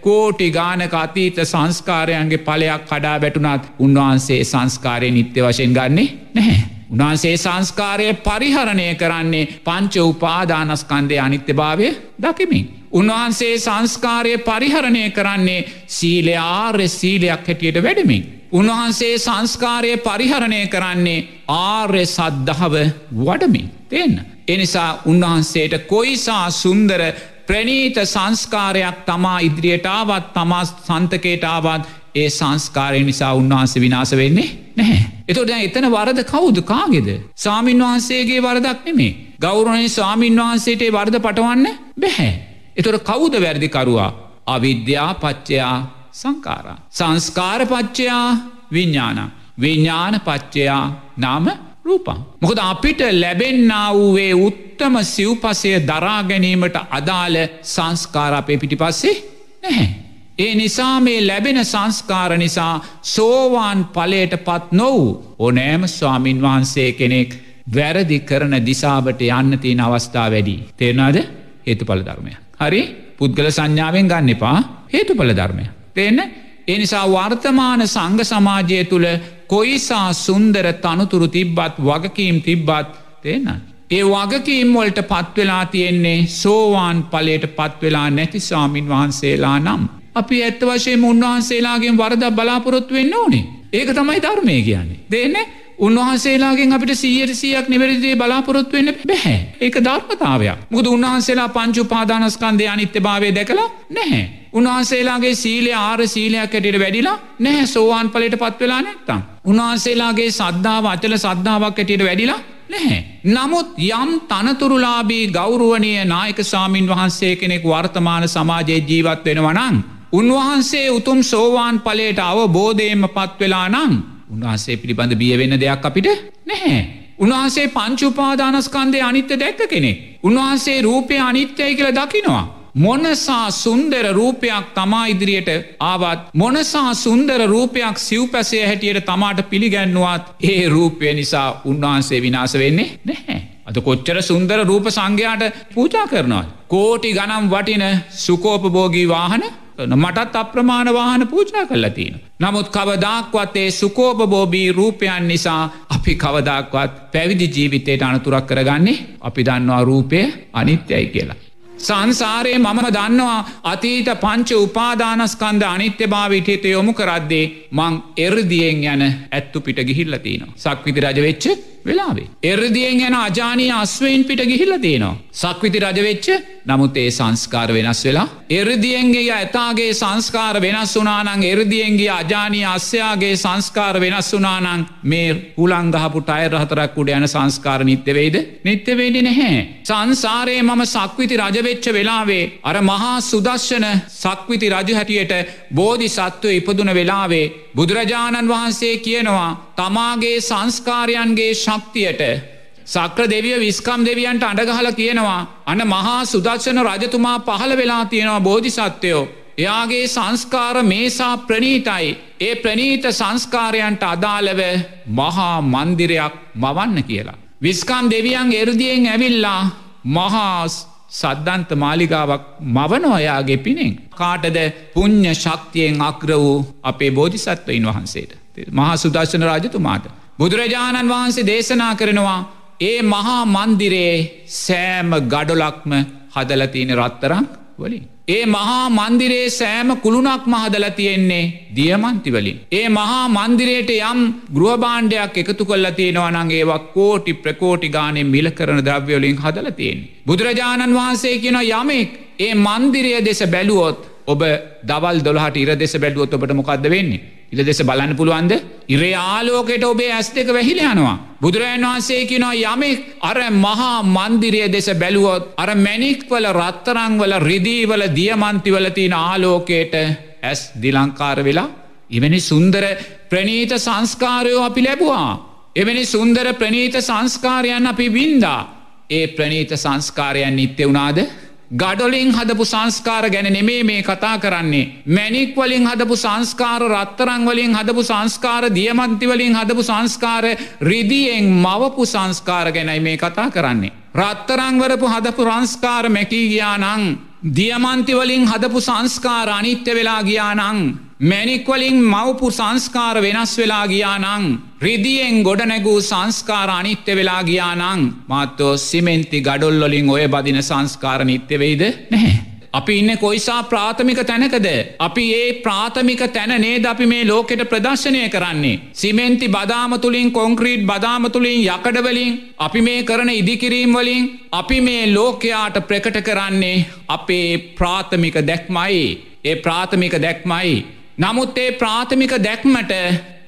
කෝටි ගානක අතීත සංස්කාරයන්ගේ පලයක් කඩා වැටුනත් උන්වහන්සේ සංස්කාරය නිත්‍ය වශයෙන් ගන්නේ නැහැ. උන්වහන්සේ සංස්කාරය පරිහරණය කරන්නේ පංච උපාදානස්කන්දය අනිත්‍ය භාවය දකිමින්. උන්වහන්සේ සංස්කාරය පරිහරණය කරන්නේ සීලය ආර්ය සීලයක් හැටියට වැඩමින්. උන්වහන්සේ සංස්කාරය පරිහරණය කරන්නේ ආර්ය සද්ධාව වඩමින්. තියන්න. එනිසා උන්වහන්සේට කොයිසා සුන්දර ප්‍රනීත සංස්කාරයක් තමා ඉදිරියටාවත් තමා සන්තකේටාවත් ඒ සංස්කාරය නිසා උන්වහන්සේ විනාස වෙන්නේ නැහැ. එතොට එතන වරද කවුද කාගෙද. සාමීන් වහන්සේගේ වරදක් නෙමේ. ගෞරණය ස්වාමීන් වහන්සේට වර්ද පටවන්න බැහැ. එතොට කවුද වැරදිකරවා අවිද්‍යා පච්චයා සංකාරා. සංස්කාරපච්චයා විඤ්ඥාන. විඤ්ඥාන පච්චයා නාම රූපන්. මොකද අපිට ලැබෙන්න්න වූවේ උත්තම සිව්පසය දරා ගැනීමට අදාළ සංස්කාර අපේ පිටි පස්සේ නැහැ. ඒ නිසා මේ ලැබෙන සංස්කාර නිසා සෝවාන් පලයට පත් නොවූ ඕනෑම ස්වාමින් වහන්සේ කෙනෙක් වැරදි කරන දිසාවට යන්න තියෙන අවස්ථා වැඩි. තේරනාද හේතුඵල ධර්මය. හරි පුද්ගල සංඥාවෙන් ගන්න එපා හේතුඵල ධර්මය. තියන්න එනිසා වර්තමාන සංග සමාජය තුළ කොයිසා සුන්දර තනතුරු තිබ්බත් වගකීම් තිබ්බත් තේන. ඒ වගකීම් වලට පත්වෙලා තියෙන්නේ සෝවාන් පලට පත්වෙලා නැති සාමීන් වහන්සේලා නම්. අපි ඇත්ත වශයෙන් උන්වහන්සේලාගෙන් වරද බලාපොරොත්තු වෙන්න ඕනේ ඒක තමයි ධර්මය කියන්නේ. දෙන්නේ උන්වහන්සේලාගෙන් අපිට සීයට සියක් නිවැරදිේ බලාපොරොත්තු වෙන්න බැහැ ඒක ධර්මතාවයක් මුද උන්වහන්සේලා පංචු පාදානස්කන්දය අනිත්‍ය භාවය දැකලා නැහැ. උන්වහන්සේලාගේ සීලය ආර සීලයක් ඇටට වැඩිලා නැහැ සෝවාන් පලට පත්වෙලා නැත්තම්. උන්වහන්සේලාගේ සද්ධාව අචල සද්ධාවක් ඇටට වැඩිලා නැහැ. නමුත් යම් තනතුරුලාබී ගෞරුවනය නායක සාමීන් වහන්සේ කෙනෙක් වර්තමාන සමාජයේ ජීවත් වෙනවනං. උන්වහන්සේ උතුම් සෝවාන් පලට අවබෝධයම පත්වෙලා නං උන්වහන්සේ පිළිබඳ බියවෙන්න දෙයක් අපිට නැහැ. උන්වහන්සේ පංචුපාදානස්කන්දය අනිත්‍ය දැක්ක කෙනෙ. උන්වහන්සේ රූපය අනිත්‍යයි කියල දකිනවා. මොනසා සුන්දර රූපයක් තමා ඉදිරියට ආවත් මොනසා සුන්දර රූපයක් සිව්පැසේ හැටියට තමාට පිළිගැන්නුවත් ඒ රූපය නිසා උන්වහන්සේ විනාස වෙන්නේ නැහැ. අද කොච්චර සුන්දර රූප සංඝයාට පූජා කරනවා. කෝටි ගනම් වටින සුකෝපභෝගී වාහන මටත් අප්‍රමාණ වාහන පූජා කල්ලා තියෙන. නමුත් කවදක්වත් ඒ සුකෝපබෝබී රූපයන් නිසා අපි කවදක්වත් පැවිදි ජීවිතයට අනතුරක් කරගන්නේ අපි දන්නවා රූපය අනිත්‍යයි කියලා. සංසාරයේ මම දන්නවා අතීත පංච උපාදානස්කන්ද අනිත්‍ය භාවිටහිත යොමු කරද්දේ මං එරදියෙන් යන ඇත්තු පිට ගිහිල්ලතිනවා. සක්විති රජවෙච්ච වෙලාවේ. එරදියෙන් යන අජානී අස්වයින් පිට ගිහිල්ල තියෙනවා. සක්විති රජවෙච්ච නමුත් ඒ සංස්කාර වෙනස් වෙලා. එරදියෙන්ගේ ඇතාගේ සංස්කාර වෙනස් වනානං එරදියෙන්ගේ අජානී අස්්‍යයාගේ සංස්කාර වෙනස් වනානං මේ හුළංගහපුට අය රහතරක් උඩ යන සංස්කාර නිත්‍යවෙයිද නිත්‍යවේඩි නැහැ. සංසාරයේ මම සක්විති රජවෙච්ච වෙලාවේ අර මහා සුදශ්ෂන සක්විති රජ හැටියට බෝධි සත්වය ඉපදුන වෙලාවේ බුදුරජාණන් වහන්සේ කියනවා තමාගේ සංස්කාරයන්ගේ ශක්තියට සක්‍ර දෙවිය විස්කම් දෙවියන්ට අඩගහල කියනවා අන්න මහා සුදක්ෂණ රජතුමා පහළ වෙලා තියෙනවා බෝධිසත්වයෝ. එයාගේ සංස්කාර මේසා ප්‍රනීතයි ඒ ප්‍රනීත සංස්කාරයන්ට අදාළව මහා මන්දිරයක් මවන්න කියලා. විස්කම් දෙවියන් එරදියෙන් ඇවිල්ලා මහාස් සද්ධන්ත මාලිගාවක් මවනොයාගේ පිනෙන්. කාටද පුං්ඥ ශක්තියෙන් අක්‍ර වූ අපේ බෝධිසත්වයින් වහන්සේට. මහා සුදර්ශන රජතුමාට. බුදුරජාණන් වහන්සේ දේශනා කරනවා ඒ මහා මන්දිරේ සෑම ගඩොලක්ම හදලතියන රත්තරක් වලින්. ඒ මහා මන්දිරේ සෑම කුළුණක් මහදල තියෙන්නේ දියමන්තිවලින්. ඒ මහා මන්දිරයට යම් ගෘහබාණ්ඩයක් එකතු කල්ල තියෙනවනං ඒවක් කෝටි ප්‍රකෝටි ගානෙ මිල කරන ද්‍රව්‍යවලින් හදල තියෙන. බුදුරජාණන් වහන්සේ කියන යමෙක් ඒ මන්දිරය දෙස බැලුවොත් ඔබ දවල් දොලහට ඉර දෙස බැලුවොත් ඔබට මොකක්ද වෙන්නේ. ඉල දෙස බලන්න පුළුවන්ද ඉරේ ආලෝකෙට ඔබේ ඇස් දෙක වැහිල යනවා. බුදුරජන් වහන්සේ කිනවා යමෙක් අර මහා මන්දිරය දෙස බැලුවොත් අර මැනික්වල රත්තරංවල රිදීවල දියමන්තිවල තියෙන ආලෝකයට ඇස් දිලංකාර වෙලා ඉවැනි සුන්දර ප්‍රනීත සංස්කාරයෝ අපි ලැබවා. එවැනි සුන්දර ප්‍රනීත සංස්කාරයන් අපි වින්දා. ඒ ප්‍රනීත සංස්කාරයන් නිත්‍ය වුණාද ගඩොලින් හදපු සංස්කාර ගැන නෙමේ මේ කතා කරන්නේ. මැනික් වලින් හදපු සංස්කාර රත්තරං වලින් හදපු සංස්කාර දියමන්තිවලින් හදපු සංස්කාර රිදියෙන් මවපු සංස්කාර ගැනයි මේ කතා කරන්නේ. රත්තරංවරපු හදපු රංස්කාර මැකී ගියා නං. දියමන්තිවලින් හදපු සංස්කාර අනිත්‍ය වෙලා ගියා නං. මැනික්වලින් මවපු සංස්කාර වෙනස් වෙලා ගියා නං. රිදියෙන් ගොඩනැගූ සංස්කාර අනිත්‍ය වෙලා ගියා නං. මාත්තෝ සිමෙන්ති ගඩොල්ලොලින් ඔය බදින සංස්කාර නිත්‍යවෙයිද නැහැ. අපි ඉන්න කොයිසා ප්‍රාථමික තැනකද. අපි ඒ ප්‍රාථමික තැන නේද අපි මේ ලෝකෙට ප්‍රදර්ශනය කරන්නේ. සිමෙන්ති බදාම තුළින් කොංක්‍රීට් බදාම තුළින් යකඩවලින් අපි මේ කරන ඉදිකිරීම් වලින් අපි මේ ලෝකයාට ප්‍රකට කරන්නේ අපේ ප්‍රාථමික දැක්මයි. ඒ ප්‍රාථමික දැක්මයි නමුත් ඒ ප්‍රාථමික දැක්මට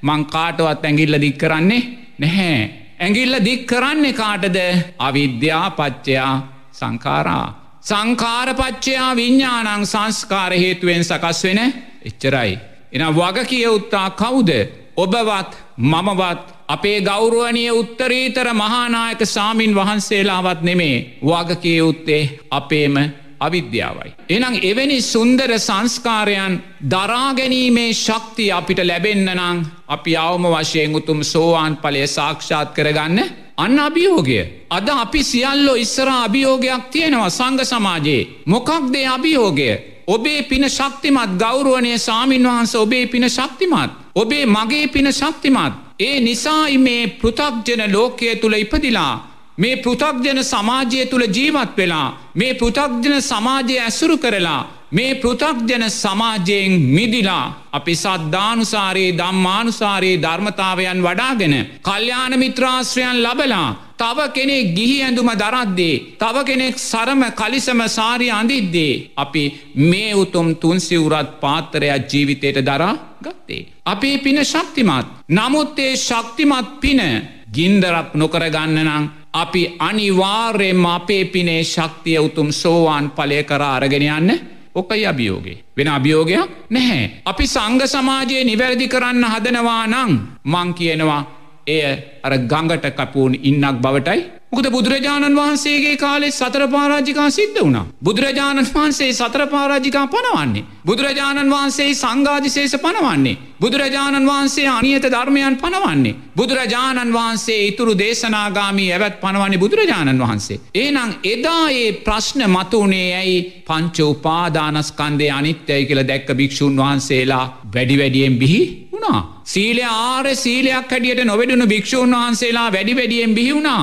මංකාටවත් ඇඟිල්ල දික් කරන්නේ නැහැ. ඇඟිල්ල දික් කරන්නේ කාටද අවිද්‍යාපච්චයා සංකාරා. සංකාරපච්චයා විඤ්ඥානං සංස්කාර හේතුවෙන් සකස් වෙන එච්චරයි. එන වග කිය උත්තා කවුද ඔබවත් මමවත් අපේ ගෞරුවනිය උත්තරීතර මහානායක සාමීන් වහන්සේලාවත් නෙමේ වග කිය උත්තේ අපේම අවිද්‍යාවයි. එනම් එවැනි සුන්දර සංස්කාරයන් දරාගැනීමේ ශක්තිය අපිට ලැබෙන්න්න නං අපි අවම වශයෙන් උතුම් සෝවාන් පලය සාක්ෂාත් කරගන්න අන්න අභියෝගය. අද අපි සියල්ලෝ ඉස්සර අභියෝගයක් තියෙනවා සංග සමාජයේ. මොකක්දේ අභියෝගය. ඔබේ පින ශක්තිමත් ගෞරුවනය සාමීන් වහන්ස ඔබේ පින ශක්තිමත්. ඔබේ මගේ පින ශක්තිමත්. ඒ නිසායි මේ පෘතක්ජන ලෝකය තුළ ඉපදිලා මේ පෘතක්ජන සමාජය තුළ ජීවත් වෙලා මේ පෘතක්ජන සමාජය ඇසුරු කරලා මේ පෘතක්ජන සමාජයෙන් මිදිලා අපි සද්ධානුසාරයේ දම්මානුසාරයේ ධර්මතාවයන් වඩාගෙන කල්්‍යාන මිත්‍රාශ්‍රයන් ලබලා තව කෙනෙක් ගිහි ඇඳුම දරද්දේ තව කෙනෙක් සරම කලිසම සාරය අඳිද්දේ අපි මේ උතුම් තුන්සිවුරත් පාත්තරයක් ජීවිතයට දරා ගත්තේ. අපේ පින ශක්තිමත් නමුත් ඒ ශක්තිමත් පින ගින්දරක් නොකරගන්න නං අපි අනිවාර්යෙන්ම අපේ පිනේ ශක්තිය උතුම් සෝවාන් පලය කර අරගෙන යන්න ඔකයි අභියෝගේ. වෙන අභියෝගයක් නැහැ. අපි සංග සමාජයේ නිවැරදි කරන්න හදනවා නං මං කියනවා එය අර ගඟට කපූන් ඉන්නක් බවටයි මොකද බුදුරජාණන් වහන්සේගේ කාලේ සතර පාරාජිකා සිද්ධ වුණා. බුදුරජාණන් වහන්සේ සතර පාරාජිකා පනවන්නේ. බුදුරජාණන් වහන්සේ සංඝාධිශේෂ පනවන්නේ. බුදුරජාණන් වහන්සේ අනියත ධර්මයන් පනවන්නේ. බුදුරජාණන් වහන්සේ ඉතුරු දේශනාගාමී ඇවත් පනවන්නේ බුදුරජාණන් වහන්සේ. ඒනං එදා ඒ ප්‍රශ්න මතුනේ ඇයි පංච උපාදානස්කන්දය අනිත්‍යයි කියල දැක්ක භික්‍ෂූන් වහන්සේලා වැඩි වැඩියෙන් බිහි වුණා. සීලය ආර සීලයක් හැටියට නොවැඩුණු භික්‍ෂූන් වහන්සේලා වැඩි වැඩියෙන් බිහිවුණා.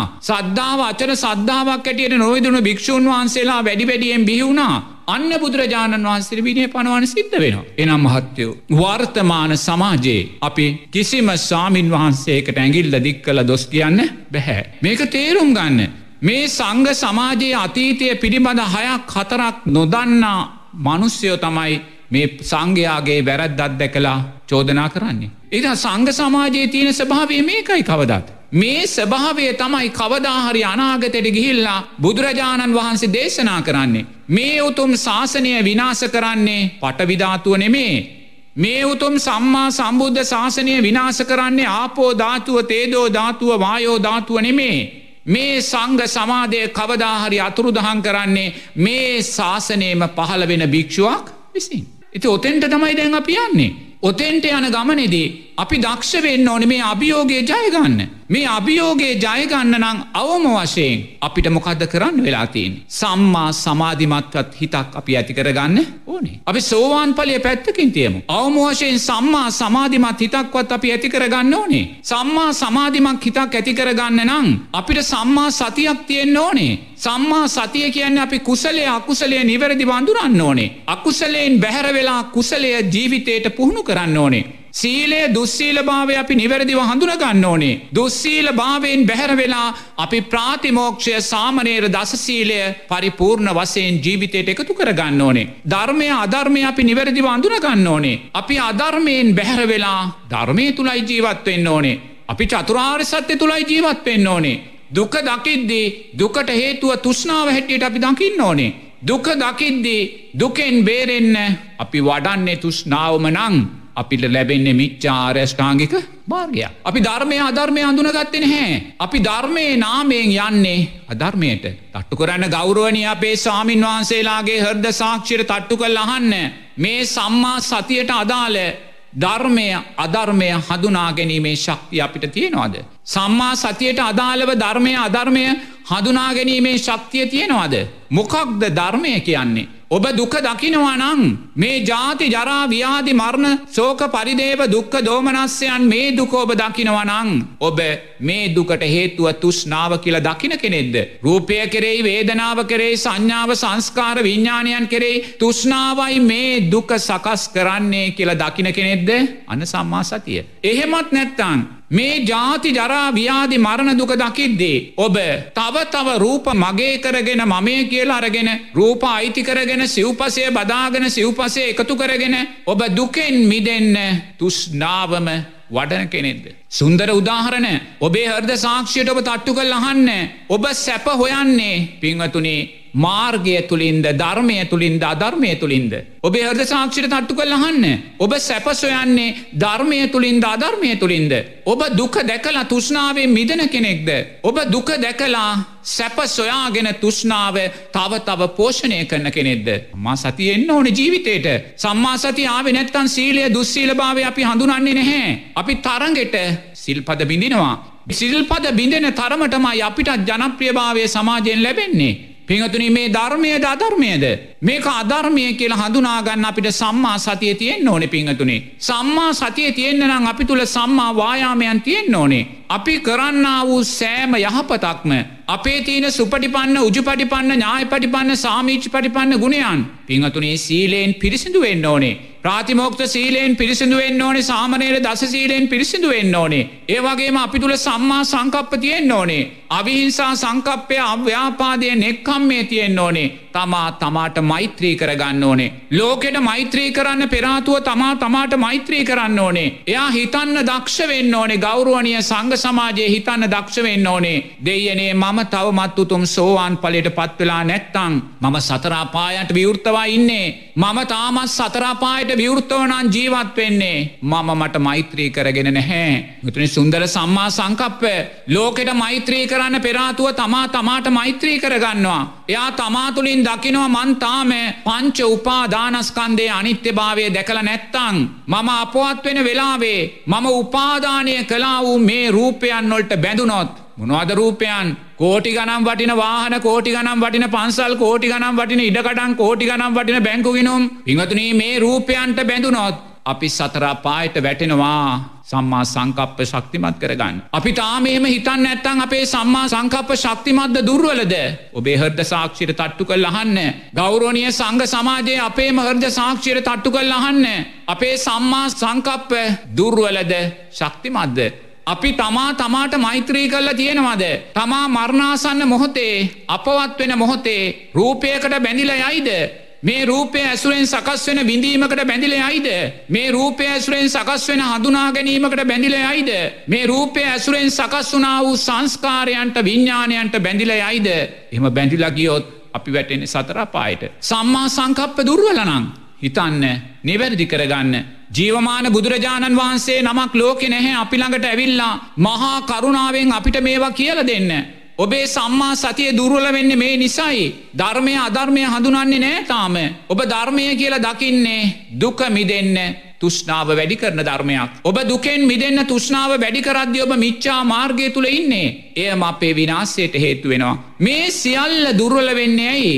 සද්ධාව අචර සද්ධාවක් හැටියට නොවදුණු භික්‍ෂූන් වහන්සේලා වැඩි වැඩියෙන් බිහිවුණා. අන්න බුදුරජාණන් වහන්සේ විනය පනවන සිද්ධ වෙනවා. එනම් මහත්තයෝ. වර්තමාන සමාජයේ අපි කිසිම සාමීන් වහන්සේකට ඇගිල්ල දික් කළ දොස් කියන්න බැහැ. මේක තේරුම් ගන්න. මේ සංග සමාජයේ අතීතය පිළිබඳ හයක් හතරක් නොදන්නා මනුස්්‍යයෝ තමයි මේ සංඝයාගේ වැරැද්දත් දැකලා චෝදනා කරන්නේ. එද සංඝ සමාජයේ තියෙන ස්භාවය මේකයි කවදත්. මේ ස්භාවය තමයි කවදාහරි අනාගතයට ගිහිල්ලා බුදුරජාණන් වහන්සේ දේශනා කරන්නේ. මේ උතුම් ශාසනය විනාස කරන්නේ පටවිධාතුව නෙමේ. මේ උතුම් සම්මා සම්බුද්ධ ශාසනය විනාස කරන්නේ ආපෝ ධාතුව තේදෝ ධාතුව වායෝ ධාතුව නෙමේ. මේ සංග සමාදය කවදාහරි අතුරුදහන් කරන්නේ මේ ශාසනයම පහළ වෙන භික්ෂුවක් විසින්. ඉති ඔතෙන්ට තමයි දැන් අපි යන්නේ. ඔතෙන්ට යන ගමනෙදී අපි දක්ෂ වෙන්න ඕන මේ අභියෝගය ජයගන්න. මේ අභියෝගේ ජයගන්න නං අවම වශයෙන් අපිට මොකක්ද කරන්න වෙලාතින්. සම්මා සමාධිමත්වත් හිතක් අපි ඇති කරගන්න ඕනේ. අපි සෝවාන් පලය පැත්තකින් තියමු. අවම වශයෙන් සම්මා සමාධිමත් හිතක්වත් අපි ඇති කරගන්න ඕනේ. සම්මා සමාධිමක් හිතක් ඇති කරගන්න නං. අපිට සම්මා සතියක් තියෙන්න්න ඕනේ. සම්මා සතිය කියන්න අපි කුසලේ අකුසලේ නිවැරදි වඳුරන්න ඕනේ. අකුසලයෙන් බැහැර වෙලා කුසලය ජීවිතයට පුහුණු කරන්න ඕනේ. සීලය දුස්සීල භාවය අපි නිවැරදිව හඳුනගන්න ඕනේ. දුස්සීල භාවයෙන් බැහැර වෙලා අපි ප්‍රාතිමෝක්ෂය සාමනේර දසසීලය පරිපූර්ණ වසයෙන් ජීවිතයට එකතු කරගන්න ඕනේ. ධර්මය අධර්මය අපි නිවැරදිව අඳුනගන්න ඕනේ. අපි අධර්මයෙන් බැහැර වෙලා ධර්මය තුළයි ජීවත් වෙන්න ඕනේ. අපි චතුරාර් සත්‍ය තුළයි ජීවත් වෙන්න ඕනේ. දුක දකිද්දී දුකට හේතුව තුෂ්නාව හැටියට අපි දකින්න ඕනේ. දුක දකිද්දී දුකෙන් බේරෙන්න අපි වඩන්නේ තුෂ්නාවම නං අපිට ලැබෙන්නේ මිච්චාරෂ්ඨාංගික මාර්ගයක්. අපි ධර්මය අධර්මය අඳුනගත්තෙන හැ. අපි ධර්මය නාමයෙන් යන්නේ අධර්මයට තට්ටු කරන්න ගෞරුවනි අපේ ස්වාමීන් වහන්සේලාගේ හර්ද සාක්ෂිර තට්ටු කල් අහන්න. මේ සම්මා සතියට අදාළ ධර්මය අධර්මය හඳුනා ගැනීමේ ශක්තිය අපිට තියෙනවාද. සම්මා සතියට අදාළව ධර්මය අධර්මය හඳුනා ගැනීමේ ශක්තිය තියෙනවාද. මොකක්ද ධර්මය කියන්නේ. ඔබ දුක දකිනවා නං මේ ජාති ජරා ව්‍යාධි මරණ සෝක පරිදේව දුක්ක දෝමනස්යන් මේ දුක ඔබ දකිනවනං ඔබ මේ දුකට හේතුව තුෂ්නාව කියල දකින කෙනෙක්ද. රූපය කෙරෙයි වේදනාව කරේ සංඥාව සංස්කාර විඤ්ඥාණයන් කෙරෙයි තුෂ්නාවයි මේ දුක සකස් කරන්නේ කියල දකින කෙනෙක්ද අන්න සම්මා සතිය. එහෙමත් නැත්තං මේ ජාති ජරා ව්‍යාධි මරණ දුක දකිද්දී. ඔබ තව තව රූප මගේ කරගෙන මමය කියලා අරගෙන රූප අයිති කරගෙන සිව්පසය බදාගෙන සිව්පසය එකතු කරගෙන ඔබ දුකෙන් මිදෙන්න තුෂ්නාවම වඩන කෙනෙක්ද. සුන්දර උදාහරණ ඔබේ හර්ද සාක්ෂියට ඔබ තට්ටු කල් අහන්න ඔබ සැප හොයන්නේ පිංවතුනේ මාර්ගය තුළින්ද ධර්මය තුළින්ද අධර්මය තුළින්ද. ඔබේ හද සාක්ෂිට තට්ටු කළ අහන්න. ඔබ සැපසොයන්නේ ධර්මය තුළින්ද අධර්මය තුළින්ද. ඔබ දුක දැකලා තුෂ්නාවේ මිදන කෙනෙක්ද. ඔබ දුක දැකලා සැප සොයාගෙන තුෂ්නාව තව තව පෝෂණය කරන කෙනෙක්ද. මා සති එන්න ඕන ජීවිතයට සම්මා සති ආව නැත්තන් සීලය දුස්සීල භාව අපි හඳුනන්නේ නැහැ. අපි තරගෙට සිල්පද බිඳිනවා. සිල්පද බිඳෙන තරමටමයි අපිටත් ජනප්‍රියභාවය සමාජයෙන් ලැබෙන්නේ. පිංහතුනි මේ ධර්මයද අධර්මයද? මේක අධර්මය කියලා හඳුනාගන්න අපිට සම්මා සතිය තියෙන් ඕනෙ පිංහතුනේ සම්මා සතිය තියෙන්න්න නම් අපි තුළ සම්මා වායාමයන් තියෙන් ඕනේ. අපි කරන්න වූ සෑම යහපතක්ම අපේ තියන සුපටිපන්න උජුපටිපන්න ඥාය පටිපන්න සාමීච් පටිපන්න ගුණයන් පිංහතුනේ සීලයෙන් පිරිසිදු වෙන්න ඕනේ. ප්‍රාතිමෝක්ත සීලයෙන් පිරිසිදු වෙන්න ඕනේ සාමනයට දස සීලයෙන් පිරිසිදු වෙන්න ඕනේ. ඒවගේම අපි තුළ සම්මා සංකප්ප තියෙන්න්න ඕනේ. අවිහිංසා සංකප්පය අව්‍යාපාදය නෙක්කම්මේ තියෙන්න්න ඕනේ. තමා තමාට මෛත්‍රී කරගන්න ඕනේ. ලෝකෙට මෛත්‍රී කරන්න පෙරාතුව තමා තමාට මෛත්‍රී කරන්න ඕනේ. එයා හිතන්න දක්ෂ වෙන්න ඕනේ ගෞරුවනිය සංග සමාජයේ හිතන්න දක්ෂ වෙන්න ඕනේ. දෙයනේ මම තවමත් උතුම් සෝවාන් පලට පත්වෙලා නැත්තං. මම සතරාපායට විවෘත්තවා ඉන්නේ. මම තාමත් සතරාපායට විවෘත්තවනන් ජීවත් වෙන්නේ. මම මට මෛත්‍රී කරගෙන නැහැ. මුතුනි සුන්දර සම්මා සංකප්ප ලෝකෙට මෛත්‍රී කරන්න පෙරාතුව තමා තමාට මෛත්‍රී කරගන්නවා. එයා තමාතුළින් දකිනවා මන්තාම පංච උපාදානස්කන්දේ අනිත්‍ය භාවය දැකළ නැත්තං. මම අපවත් වෙන වෙලාවේ මම උපාදානය කලා වූ මේ රූපයන් නොල්ට බැඳුනොත්. මොනවද රූපයන් කෝටි ගනම් වටින වාහන කෝටි ගනම් වටින පන්සල් කෝටි ගනම් වටින ඉඩකටන් කෝටි ගනම් වටින බැංකුගෙනුම් පිහතුනී මේ රූපයන්ට බැඳුනොත් අපි සතරාපායට වැටෙනවා සම්මා සංකප්ප ශක්තිමත් කරගන්න. අපි තාමේම හිතන්න ඇත්තන් අපේ සම්මා සංකප්ප ශක්තිමත්ද දුර්වලද ඔබේ හර්ද සාක්ෂිර තට්ටු කල් අහන්න. ගෞරෝණය සංග සමාජයේ අපේම හර්ද සාක්ෂිර තට්ටු කල් අහන්න. අපේ සම්මා සංකප්ප දුර්වලද ශක්තිමත්ද. අපි තමා තමාට මෛත්‍රී කල්ල තියෙනවද. තමා මරණාසන්න මොහොතේ අපවත් වෙන මොහොතේ රූපයකට බැඳිල යයිද. මේ රූපය ඇසුරෙන් සකස් වෙන විඳීමකට බැඳිලේ අයිද. මේ රූපය ඇසුරෙන් සකස් වෙන හඳුනා ගැනීමකට බැඳිලේ අයිද. මේ රූපය ඇසුරෙන් සකස් වනා වූ සංස්කාරයන්ට විඤ්ඥාණයන්ට බැඳිලේ අයිද. එම බැඳිලගියොත් අපි වැටෙන සතරපායට. සම්මා සංකප්ප දුර්වලනං. හිතන්න නිවැරදි කරගන්න. ජීවමාන බුදුරජාණන් වහන්සේ නමක් ලෝකෙ නැහැ අපිළඟට ඇවිල්ලා මහා කරුණාවෙන් අපිට මේවා කියල දෙන්න. ඔබේ සම්මා සතිය දුර්වල වෙන්න මේ නිසයි. ධර්මය අධර්මය හඳුනන්නේ නෑ තාම. ඔබ ධර්මය කියලා දකින්නේ දුක මිදෙන්න තුෂ්නාව වැඩි කරන ධර්මයක්. ඔබ දුකෙන් මිදන්න තුෂ්නාව වැඩි කරද්‍ය ඔබ මිච්චා මාර්ගය තුළ ඉන්නේ. එයම අපේ විනාස්සයට හේතු වෙනවා. මේ සියල්ල දුර්වල වෙන්නේ ඇයි.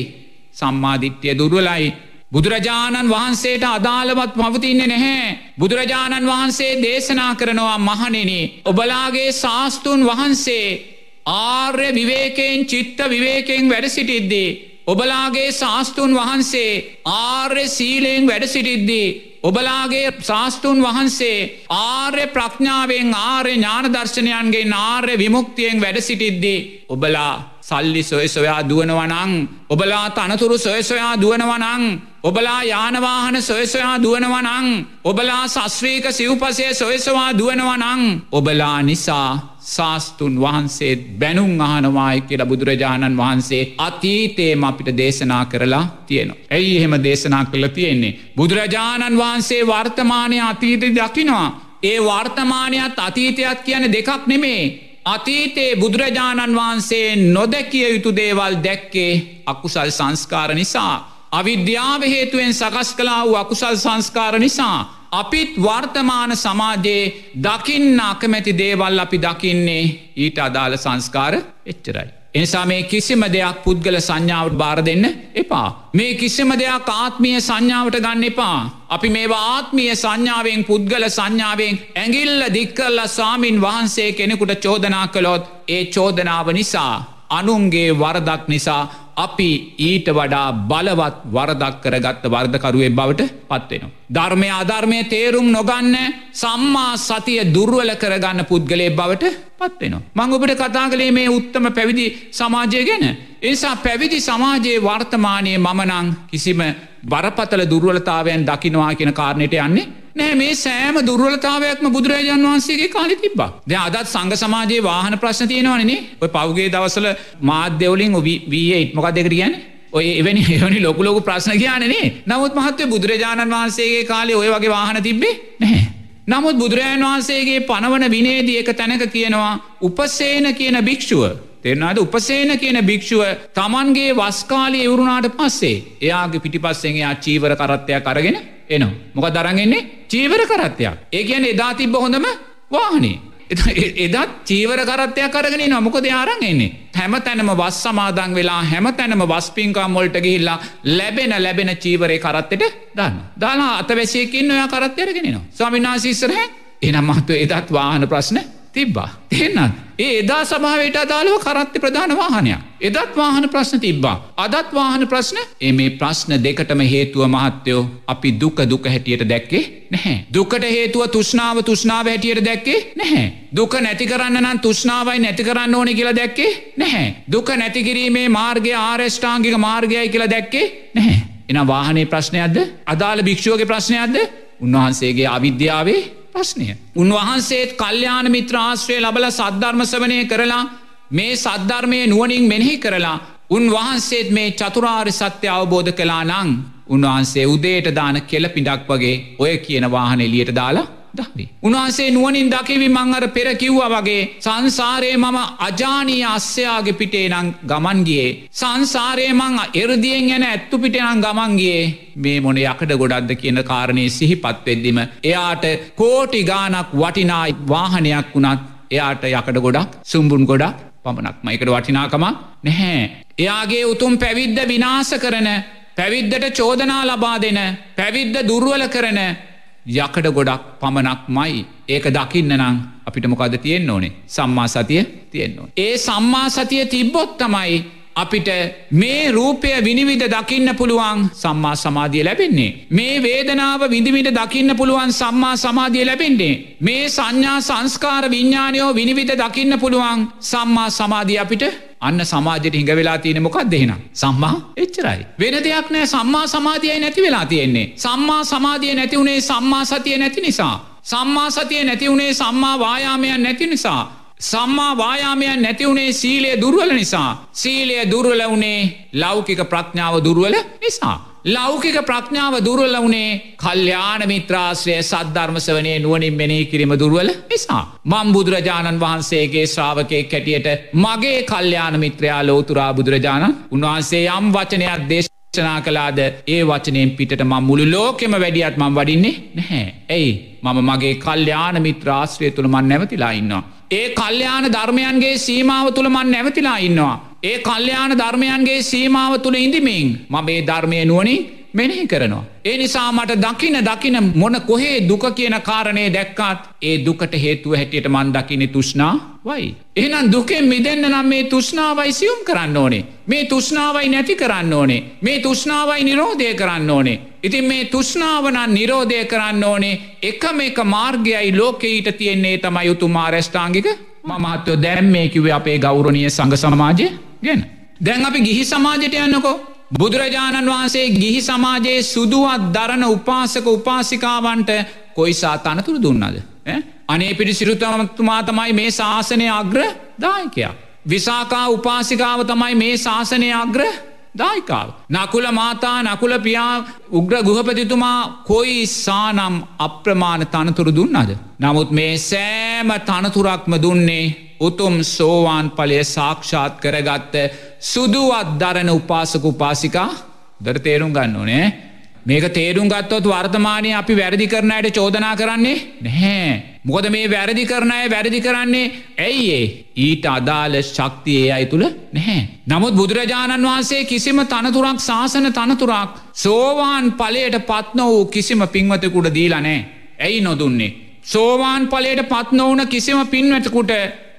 සම්මාධිට්්‍යය දුර්වලයි. බුදුරජාණන් වහන්සේට අදාළවත් පවතින්නේ නැහැ. බුදුරජාණන් වහන්සේ දේශනා කරනවා මහනෙන. ඔබලාගේ ශාස්තුන් වහන්සේ ආර්ය විවේකයෙන් චිත්ත විවේකෙන් වැඩ සිටිද්දී. ඔබලාගේ ශාස්තුන් වහන්සේ ආර්ය සීලයෙන් වැඩ සිටිද්දී. ඔබලාගේ ශාස්තුන් වහන්සේ ආර්ය ප්‍රඥාවෙන් ආර්ය ඥානදර්ශනයන්ගේ ආර්ය විමුක්තියෙන් වැඩ සිටිද්දී. ඔබලා සල්ලි සොය සොයා දුවනවනං ඔබලා තනතුරු සොය සොයා දුවනවනං ඔබලා යානවාහන සොයසොයා දුවනවනං ඔබලා සස්්‍රීක සිව්පසය සොයසවා දුවනවනං ඔබලා නිසා ශාස්තුන් වහන්සේත් බැනුම් අහනවායි කියල බුදුරජාණන් වහන්සේ අතීතේම අපිට දේශනා කරලා තියෙනවා. ඇයි එහෙම දේශනා කළ තියෙන්නේ. බුදුරජාණන් වහන්සේ වර්තමානය අතීත දකිනවා. ඒ වර්තමානයත් අතීතයක් කියන දෙකක් නෙමේ. අතීතයේ බුදුරජාණන් වහන්සේ නොදැකිය යුතු දේවල් දැක්කේ අකුසල් සංස්කාර නිසා. අවිද්‍යාව හේතුවෙන් සකස් කලා වූ අකුසල් සංස්කාර නිසා. අපිත් වර්තමාන සමාජයේ දකින්න අකමැති දේවල් අපි දකින්නේ ඊට අදාළ සංස්කාර එච්චරයි. එනිසා මේ කිසිම දෙයක් පුද්ගල සංඥාවට බාර දෙන්න එපා. මේ කිසිම දෙයක් ආත්මිය සංඥාවට ගන්න එපා. අපි මේ ආත්මිය සංඥාවෙන් පුද්ගල සංඥාවෙන් ඇගිල්ල දික්කල්ල ස්වාමින් වහන්සේ කෙනෙකුට චෝදනා කළොත් ඒ චෝදනාව නිසා අනුන්ගේ වරදක් නිසා අපි ඊට වඩා බලවත් වරදක් කරගත්ත වර්ධකරුවේ බවට පත්වෙනවා. ධර්මය අධර්මය තේරුම් නොගන්න සම්මා සතිය දුර්වල කරගන්න පුද්ගලේ බවට පත්වෙනවා. මංගොබට කතා කළේ මේ උත්තම පැවිදි සමාජය ගැන. ඒසා පැවිදි සමාජයේ වර්තමානය මමනං කිසිම බරපතල දුර්වලතාවයන් දකිනවා කියෙන කාරණයට යන්නේ නෑ මේ සෑම දුර්වලතාවයක්ම බුදුරජාන් වහන්සේගේ කාලි තිබ ද අදත් සංග සමාජයේ වාහන ප්‍රශ්න තියෙනවනේ ඔය පෞගේ දවසල මාධ්‍යවලින් වී ඉත්මකක් දෙකට කියන ඔය එවැනි එවැනි ලොකු ලොකු ප්‍රශ්න කියනනේ නමුත් මහත්ව බුදුරජාණන් වහන්සේගේ කාලේ ඔය වගේ වාහන තිබ්බේ නැහැ. නමුත් බුදුරජාන් වහන්සේගේ පනවන විනේදී එක තැනක කියනවා උපසේන කියන භික්ෂුව තෙරනාද උපසේන කියන භික්ෂුව තමන්ගේ වස්කාලය එවරුණාට පස්සේ එයාගේ පිටිපස්සෙන් එයා චීවර කරත්තයක් අරගෙන එනවා. මොක දරගෙන්නේ චීවර කරත්තයක්. ඒ කියන එදා තිබ්බ හොඳම වාහනේ. එදත් චීවර කරත්තයක් කරගෙන නොමකොද ආරන් එන්නේ. හැම තැනම වස් සමාදං වෙලා හැම තැනම වස්පිංකා මොල්ට ගිහිල්ලා ලැබෙන ලැබෙන චීවරය කරත්තට දන්න. දාලා අතවැසියකින් ඔයා කරත්තයරගෙනවා. ස්වාමිනාශිස්සරහැ එනම් මත්ව එදත් වාහන ප්‍රශ්න තිබ්බා. තිෙන්න්නත්. ඒ එදා සභාවට අදාළව කරත්ති ප්‍රධාන වාහනයක්. එදත් වාහන ප්‍රශ්න තිබ්බා. අදත් වාහන ප්‍රශ්න ඒ මේ ප්‍රශ්න දෙකටම හේතුව මහත්තයෝ අපි දුක දුක හැටියට දැක්කේ නැහැ. දුකට හේතුව තුෂ්නාව තුෂ්නාව හැටියට දැක්කේ නැහැ. දුක නැති කරන්න නම් තුෂ්නාවයි නැති කරන්න ඕන කියලා දැක්කේ නැහැ. දුක නැතිකිරීමේ මාර්ගය ආරෙෂ්ඨාංගික මාර්ගයයි කියලා දැක්කේ නැහැ. එන වාහනේ ප්‍රශ්නයක්ද අදාළ භික්ෂුවගේ ප්‍රශ්නයක්ද උන්වහන්සේගේ අවිද්‍යාවේ ප්‍රශ්නය. උන්වහන්සේත් කල්්‍යාන මිත්‍රාශ්‍රය ලබල සද්ධර්මසවනය කරලා මේ සද්ධර්මය නුවනින් මෙනෙහි කරලා උන්වහන්සේත් මේ චතුරාර් සත්‍ය අවබෝධ කලා නං උන්වහන්සේ උදේට දාන කෙල පිඩක් වගේ ඔය කියන වාහන එලියට දාලා දහවි. උන්වහන්සේ නුවනින් දකිවි මං අර පෙර කිව්ව වගේ සංසාරයේ මම අජානී අස්්‍යයාගේ පිටේ නං ගමන්ගියේ. සංසාරයේ මං එරදියෙන් ගැන ඇත්තු පිටනං ගමන්ගේ මේ මොන යකඩ ගොඩක්ද කියන කාරණය සිහිපත් වෙද්දිම. එයාට කෝටි ගානක් වටිනායි වාහනයක් වුණත් එයාට යකඩ ගොඩක් සුම්බුන් ගොඩක් පමණක් මයිකට වටිනාකම නැහැ. එයාගේ උතුම් පැවිද්ද විනාස කරන පැවිද්දට චෝදනා ලබා දෙන පැවිද්ද දුර්වල කරන යකඩ ගොඩක් පමණක් මයි ඒක දකින්න නං අපිට මොකද තියෙන්න්න ඕනේ සම්මා සතිය තියෙන්නවා. ඒ සම්මා සතිය තිබ්බොත් තමයි අපිට මේ රූපය විනිවිධ දකින්න පුළුවන් සම්මා සමාධිය ලැබෙන්නේ. මේ වේදනාව විඳවිට දකින්න පුළුවන් සම්මා සමාධිය ලැබෙන්නේ. මේ සංඥා සංස්කාර විඤ්ඥානයෝ විනිවිධ දකින්න පුළුවන් සම්මා සමාධිය අපිට අන්න සමාජයට හිඟ වෙලා තියෙන මොකක් දෙහෙන සම්මා එච්චරයි. වෙන දෙයක් නෑ සම්මා සමාධියයි නැති වෙලා තියෙන්නේ. සම්මා සමාධිය නැති වුණේ සම්මා සතිය නැති නිසා. සම්මා සතිය නැති වුණේ සම්මා වායාමයන් නැති නිසා. සම්මා වායාමයන් නැතිවුණේ සීලය දුර්වල නිසා. සීලය දුර්වල වුණේ ලෞකික ප්‍රඥාව දුර්වල නිසා. ලෞකික ප්‍රඥාව දුර්වල වුණේ කල්්‍යාන මිත්‍රාශ්‍රය සද්ධර්මසවනය නුවනින් මෙනී කිරීම දුර්වල නිසා. මං බුදුරජාණන් වහන්සේගේ ශ්‍රාවකයෙක් කැටියට මගේ කල්්‍යාන මිත්‍රයා ලෝතුරා බුදුරජාණන් උන්වහන්සේ යම් වචනයක් දේශ චනා කලාද ඒ වචනයෙන් පිට ම මුළු ලෝකෙම වැඩියත් මං වඩින්නේ නැහැ. ඇයි මම මගේ කල්්‍යයාන මිත්‍රාශ්‍රය තුළමන් නැවතිලා ඉන්නවා. ඒ කල්්‍යයාන ධර්මයන්ගේ සීමාව තුළමන් නැවතිලා ඉන්නවා. ඒ කල්්‍යයාන ධර්මයන්ගේ සීමාව තුළ ඉඳිමින් මම ඒ ධර්මය නුවනින් මෙනෙහි කරනවා. ඒ නිසා මට දකින දකින මොන කොහේ දුක කියන කාරණය දැක්කාත් ඒ දුකට හේතුව හැටියට මන් දකිනෙ තුෂ්නා වයි. එහෙනම් දුකෙන් මිදන්න නම් මේ තුෂ්නාවයි සියුම් කරන්න ඕනේ. මේ තුෂ්නාවයි නැති කරන්න ඕනේ. මේ තුෂ්නාවයි නිරෝධය කරන්න ඕනේ. ඉතින් මේ තුෂ්නාවනන් නිරෝධය කරන්න ඕනේ එකම එක මාර්ගයයි ලෝකෙඊට තියෙන්නේ තමයි උතුමා රැෂ්ඨාංගික මහත්තයෝ දැම් මේ කිවේ අපේ ගෞරණය සංග සමාජය ගැන. දැන් අපි ගිහි සමාජයට යන්නකෝ බුදුරජාණන් වහන්සේ ගිහි සමාජයේ සුදුවත් දරන උපාසක උපාසිකාවන්ට කොයිසා තනතුරු දුන්නද. අනේ පිටි සිරුතමතුමා තමයි මේ ශාසනය අග්‍ර දායකයා. විසාකා උපාසිකාව තමයි මේ ශාසනය අග්‍ර දායිකාව. නකුල මාතා නකුල පියා උග්‍ර ගුහපතිතුමා කොයි සානම් අප්‍රමාණ තනතුරු දුන්නද. නමුත් මේ සෑම තනතුරක්ම දුන්නේ උතුම් සෝවාන් පලය සාක්ෂාත් කරගත්ත සුදුවත් දරන උපාසක උපාසිකා දර තේරුම් ගන්න ඕනේ මේක තේරුම් ගත්තොත් වර්තමානය අපි වැරදි කරනයට චෝදනා කරන්නේ නැහැ. මොකද මේ වැරදි කරණය වැරදි කරන්නේ ඇයිඒ ඊට අදාළ ශක්තියේ අයි තුළ නැහැ. නමුත් බුදුරජාණන් වහන්සේ කිසිම තනතුරක් ශාසන තනතුරක් සෝවාන් පලයට පත්න වූ කිසිම පින්වතකුට දීලනෑ. ඇයි නොදුන්නේ. සෝවාන් පලයට පත්නවන කිසිම පින්වතකුට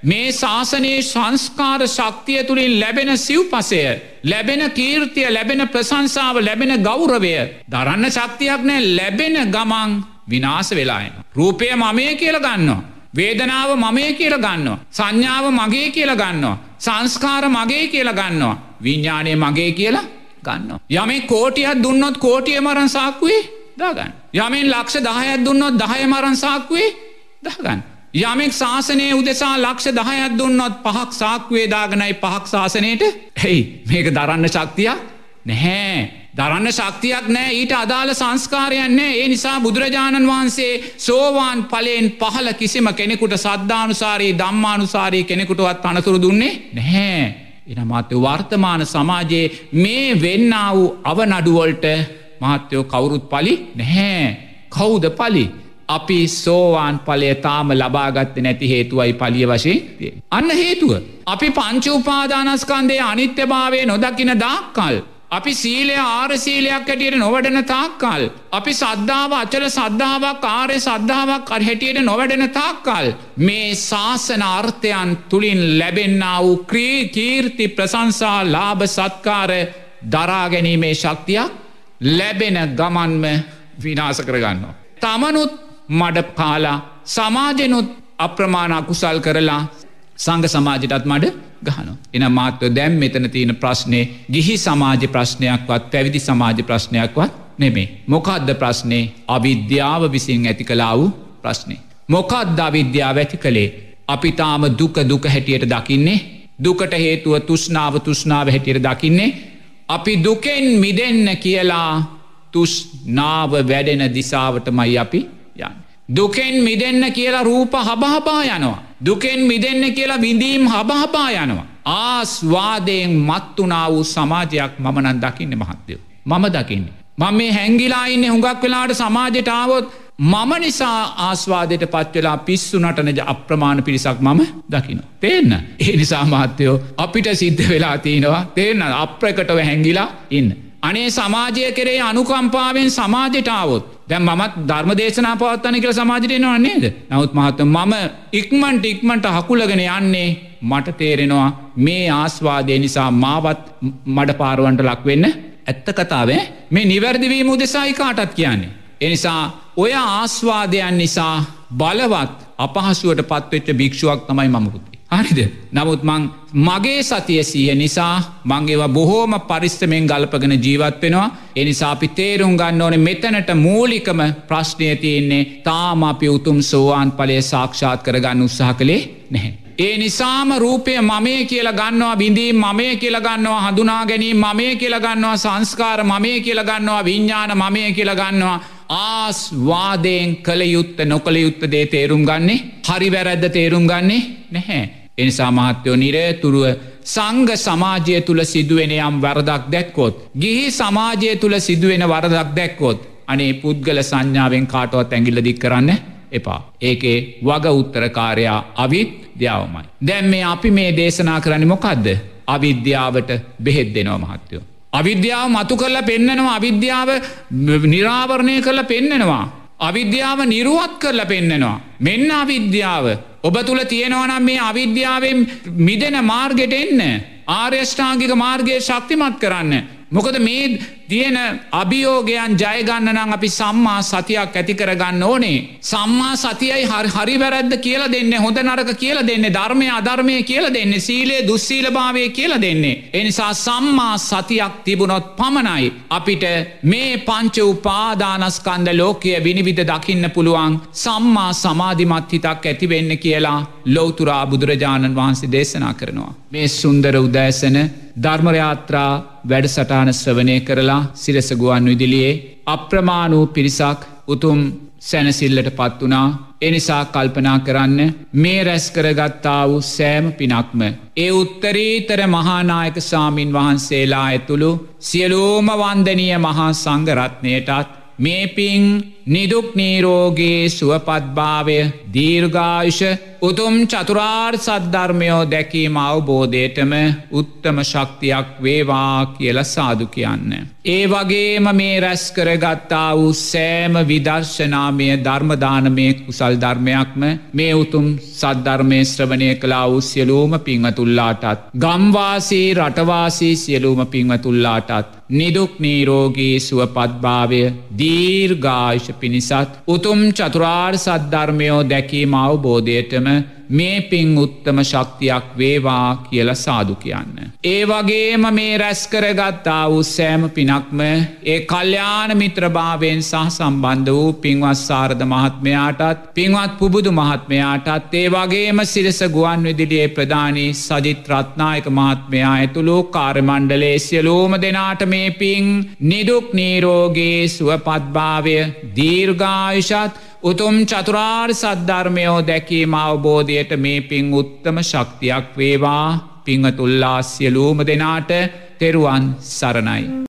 මේ ශාසනයේ සංස්කාර ශක්තිය තුළින් ලැබෙන සිව්පසය ලැබෙන කීර්තිය ලැබෙන ප්‍රසංසාව ලැබෙන ගෞරවය දරන්න ශක්තියක් නෑ ලැබෙන ගමන් විනාස වෙලායන. රූපය මමය කියල ගන්නවා. වේදනාව මමය කියල ගන්නවා. සංඥාව මගේ කියල ගන්නවා. සංස්කාර මගේ කියල ගන්නවා. විඤ්ඥානය මගේ කියලා ගන්න. යමේ කෝටියත් දුන්නොත් කෝටිය මරන් සාක්වේ දාගන්න. යමෙන් ලක්ෂ දහයත් දුන්නොත් දහය මරන් සාක්වේ දහගන්න. යමෙක් ශාසනය උදෙසා ලක්ෂ දහයක් දුන්නොත් පහක් සාක්වේ දාගනයි පහක් ශාසනයට හෙයි මේක දරන්න ශක්තියක් නැහැ. දරන්න ශක්තියක් නෑ ඊට අදාළ සංස්කාරයන්නේ ඒ නිසා බුදුරජාණන් වහන්සේ සෝවාන් පලයෙන් පහල කිසිම කෙනෙකුට සද්ධානුසාරී දම්මානුසාරී කෙනෙකුටවත් අනතුරු දුන්නේ නැහැ. එනමත්‍ය වර්තමාන සමාජයේ මේ වෙන්න වූ අවනඩුවල්ට මහත්තයෝ කවුරුත් පලි නැහැ. කෞුද පලි. අපි සෝවාන් පලය තාම ලබාගත්ත නැති හේතුවයි පලිය වශයෙන් අන්න හේතුව. අපි පංචුපාදානස්කන්දේ අනිත්‍යභාවය නොදකින දාක්කල්. අපි සීලය ආරසීලයක් හැටියට නොවැඩෙන තාක්කල්. අපි සද්ධාව අචල සද්ධාවක් ආරය සද්ධාවක් අර හැටියට නොවැඩෙන තාක්කල්. මේ ශාසන අර්ථයන් තුළින් ලැබෙන්න්න වූ ක්‍රී කීර්ති ප්‍රසංසා ලාභ සත්කාර දරාගැනීමේ ශක්තියක් ලැබෙන ගමන්ම විනාස කරගන්නවා. තමනුත් මඩ කාලා සමාජනුත් අප්‍රමාණ අකුසල් කරලා සංග සමාජටත් මඩ ගහනු. එන මාත්ව දැම් මෙතන තියෙන ප්‍රශ්නය ගිහි සමාජ ප්‍රශ්නයක්වත් පැවිදි සමාජ ප්‍රශ්නයක්වත් නෙමේ. මොකක්ද ප්‍රශ්නය අවිද්‍යාව විසින් ඇති කලා වූ ප්‍රශ්නය. මොකක්ද අවිද්‍යාව ඇති කළේ. අපි තාම දුක දුක හැටියට දකින්නේ දුකට හේතුව තුෂ්නාව තුෂ්නාව හැටියට දකින්නේ. අපි දුකෙන් මිදෙන්න කියලා තුෂ්නාව වැඩෙන දිසාවට මයි අපි යන්න. දුකෙන් මිදන්න කියලා රූප හබහපා යනවා. දුකෙන් මිදන්න කියලා විඳීම් හබහපා යනවා. ආස්වාදයෙන් මත්තුනා වූ සමාජයක් මමනන් දකින්න මහත්තයෝ. මම දකින්නේ. මම මේ හැංගිලා ඉන්න හුඟක් වෙලාට සමාජටාවොත් මම නිසා ආස්වාදයට පත්වෙලා පිස්සු නටනජ අප්‍රමාණ පිරිසක් මම දකින. තේන්න. ඒ නිසා මහත්තයෝ අපිට සිද්ධ වෙලා තියෙනවා තේන්න අප්‍රකටව හැංගිලා ඉන්න. අනේ සමාජය කරේ අනුකම්පාවෙන් සමාජටාවොත් දැම් මත් ධර්ම දේශනා පවත්තන කියල සමාජයට නන්නේද නවත් මහත්ත මම ඉක්මන්ට ඉක්මට හකුලගෙන යන්නේ මට තේරෙනවා මේ ආස්වාදය නිසා මාවත් මඩ පාරුවන්ට ලක්වෙන්න ඇත්ත කතාවේ මේ නිවැරදිවීම උදෙසායි කාටත් කියන්නේ. එනිසා ඔය ආස්වාදයන් නිසා බලවත් අපහසුවට පත්වෙච්ච භික්ෂුවක් තමයි මමකුත්. හරිද නමුත් මං මගේ සතිය සීය නිසා මංගේවා බොහෝම පරිස්සමෙන් ගල්පගෙන ජීවත් වෙනවා එනිසා අපි තේරුම් ගන්න ඕන මෙතනට මූලිකම ප්‍රශ්නය තියන්නේ තාම අපි උතුම් සෝවාන් පලය සාක්ෂාත් කරගන්න උත්සාහ කළේ නැහැ. ඒ නිසාම රූපය මමය කියලා ගන්නවා බිඳීම් මමය කියලා ගන්නවා හඳුනා ගැනීම මමය කියලා ගන්නවා සංස්කාර මමය කියලා ගන්නවා විඤ්ඥාන මමය කියලා ගන්නවා ආස්වාදයෙන් කළ යුත්ත නොකළ යුත්ත දේ තේරුම් ගන්නේ හරි වැරැද්ද තේරුම් ගන්නේ නැහැ. එනිසා මහත්තයෝ නිරේතුරුව සංග සමාජය තුළ සිදුවෙන යම් වරදක් දැක්කොත්. ගිහි සමාජය තුළ සිදුවෙන වරදක් දැක්කොත්. අනේ පුද්ගල සංඥාවෙන් කාටවත් ඇඟිල්ල දික් කරන්න එපා. ඒකේ වග උත්තරකාරයා අවිත් ද්‍යාවමයි. දැම් මේ අපි මේ දේශනා කරන්න මොකක්ද. අවිද්‍යාවට බෙහෙත් දෙනවා මහත්තයෝ. අවිද්‍යාව මතු කරලා පෙන්නනවා අවිද්‍යාව නිරාවරණය කරලා පෙන්නනවා. අවිද්‍යාව නිරුවත් කරලා පෙන්නනවා. මෙන්න අවිද්‍යාව. ඔබ තුළ තියෙනවනම් මේ අවිද්‍යාවෙන් මිදෙන මාර්ගෙට එන්න. ආර්යෂ්ඨාංගික මාර්ගය ශක්තිමත් කරන්න. මොකද මේ තියෙන අභියෝගයන් ජයගන්න නම් අපි සම්මා සතියක් ඇති කරගන්න ඕනේ. සම්මා සතියයි හරි වැරැද්ද කියල දෙන්න හොඳ නරක කියල දෙන්න ධර්මය අධර්මය කියල දෙන්න සීලේ දුස්සීලභාවය කියල දෙන්නේ. එනිසා සම්මා සතියක් තිබුණොත් පමණයි. අපිට මේ පංච උපාදානස්කන්ද ලෝකය විනිවිධ දකින්න පුළුවන් සම්මා සමාධිමත් හිතක් ඇතිවෙන්න කියලා ලෝතුරා බුදුරජාණන් වහන්සේ දේශනා කරනවා. මේ සුන්දර උදෑසන ධර්මරයාත්‍රා වැඩසටාන ශ්‍රවනය කරලා සිරසගුවන් විදිලියේ අප්‍රමාණූ පිරිසක් උතුම් සැනසිල්ලට පත් වනා එනිසා කල්පනා කරන්න මේ රැස් කරගත්තා වූ සෑම පිනක්ම. ඒ උත්තරීතර මහානායක සාමීන් වහන්සේලා ඇතුළු සියලූම වන්දනීය මහා සංගරත්නයටත් මේ පින් නිදුක් නීරෝගේ සුවපත්භාවය දීර්ඝායුෂ උතුම් චතුරාර් සද්ධර්මයෝ දැකීම අවබෝධයටම උත්තම ශක්තියක් වේවා කියල සාදු කියන්න. ඒ වගේම මේ රැස් කරගත්තා වූ සෑම විදර්ශනාමය ධර්මදානමය කුසල් ධර්මයක්ම මේ උතුම් සද්ධර්මය ශ්‍රවණය කලා වූ සියලූම පිංහතුල්ලාටත්. ගම්වාසී රටවාසී සියලූම පිංහතුල්ලාටත්. නිදුක් නීරෝගී සුවපත්භාවය දීර්ඝායිෂ පිණිසත් උතුම් චතුරාර් සද්ධර්මයෝ දැකීම අවබෝධයටම මේ පින් උත්තම ශක්තියක් වේවා කියල සාදු කියන්න. ඒ වගේම මේ රැස්කරගත්තා වූ සෑම පිනක්ම ඒ කල්්‍යාන මිත්‍රභාවයෙන් සහ සම්බන්ධ වූ පින්වත් සාරධ මහත්මයාටත් පින්වත් පුබුදු මහත්මයාටත් ඒ වගේම සිරස ගුවන් විදිලියේ ප්‍රධානී සජිත් රත්නායක මහත්මයා ඇතුළු කාර්මණ්ඩලේ සියලූම දෙනාට මේ පින් නිදුක් නීරෝගේ සුවපත්භාවය දීර්ඝායුෂත් උතුම් චතුරාර් සද්ධර්මයෝ දැකීම අවබෝධයට මේ පින් උත්තම ශක්තියක් වේවා පිංහතුල්ලා සියලූම දෙනාට තෙරුවන් සරණයි.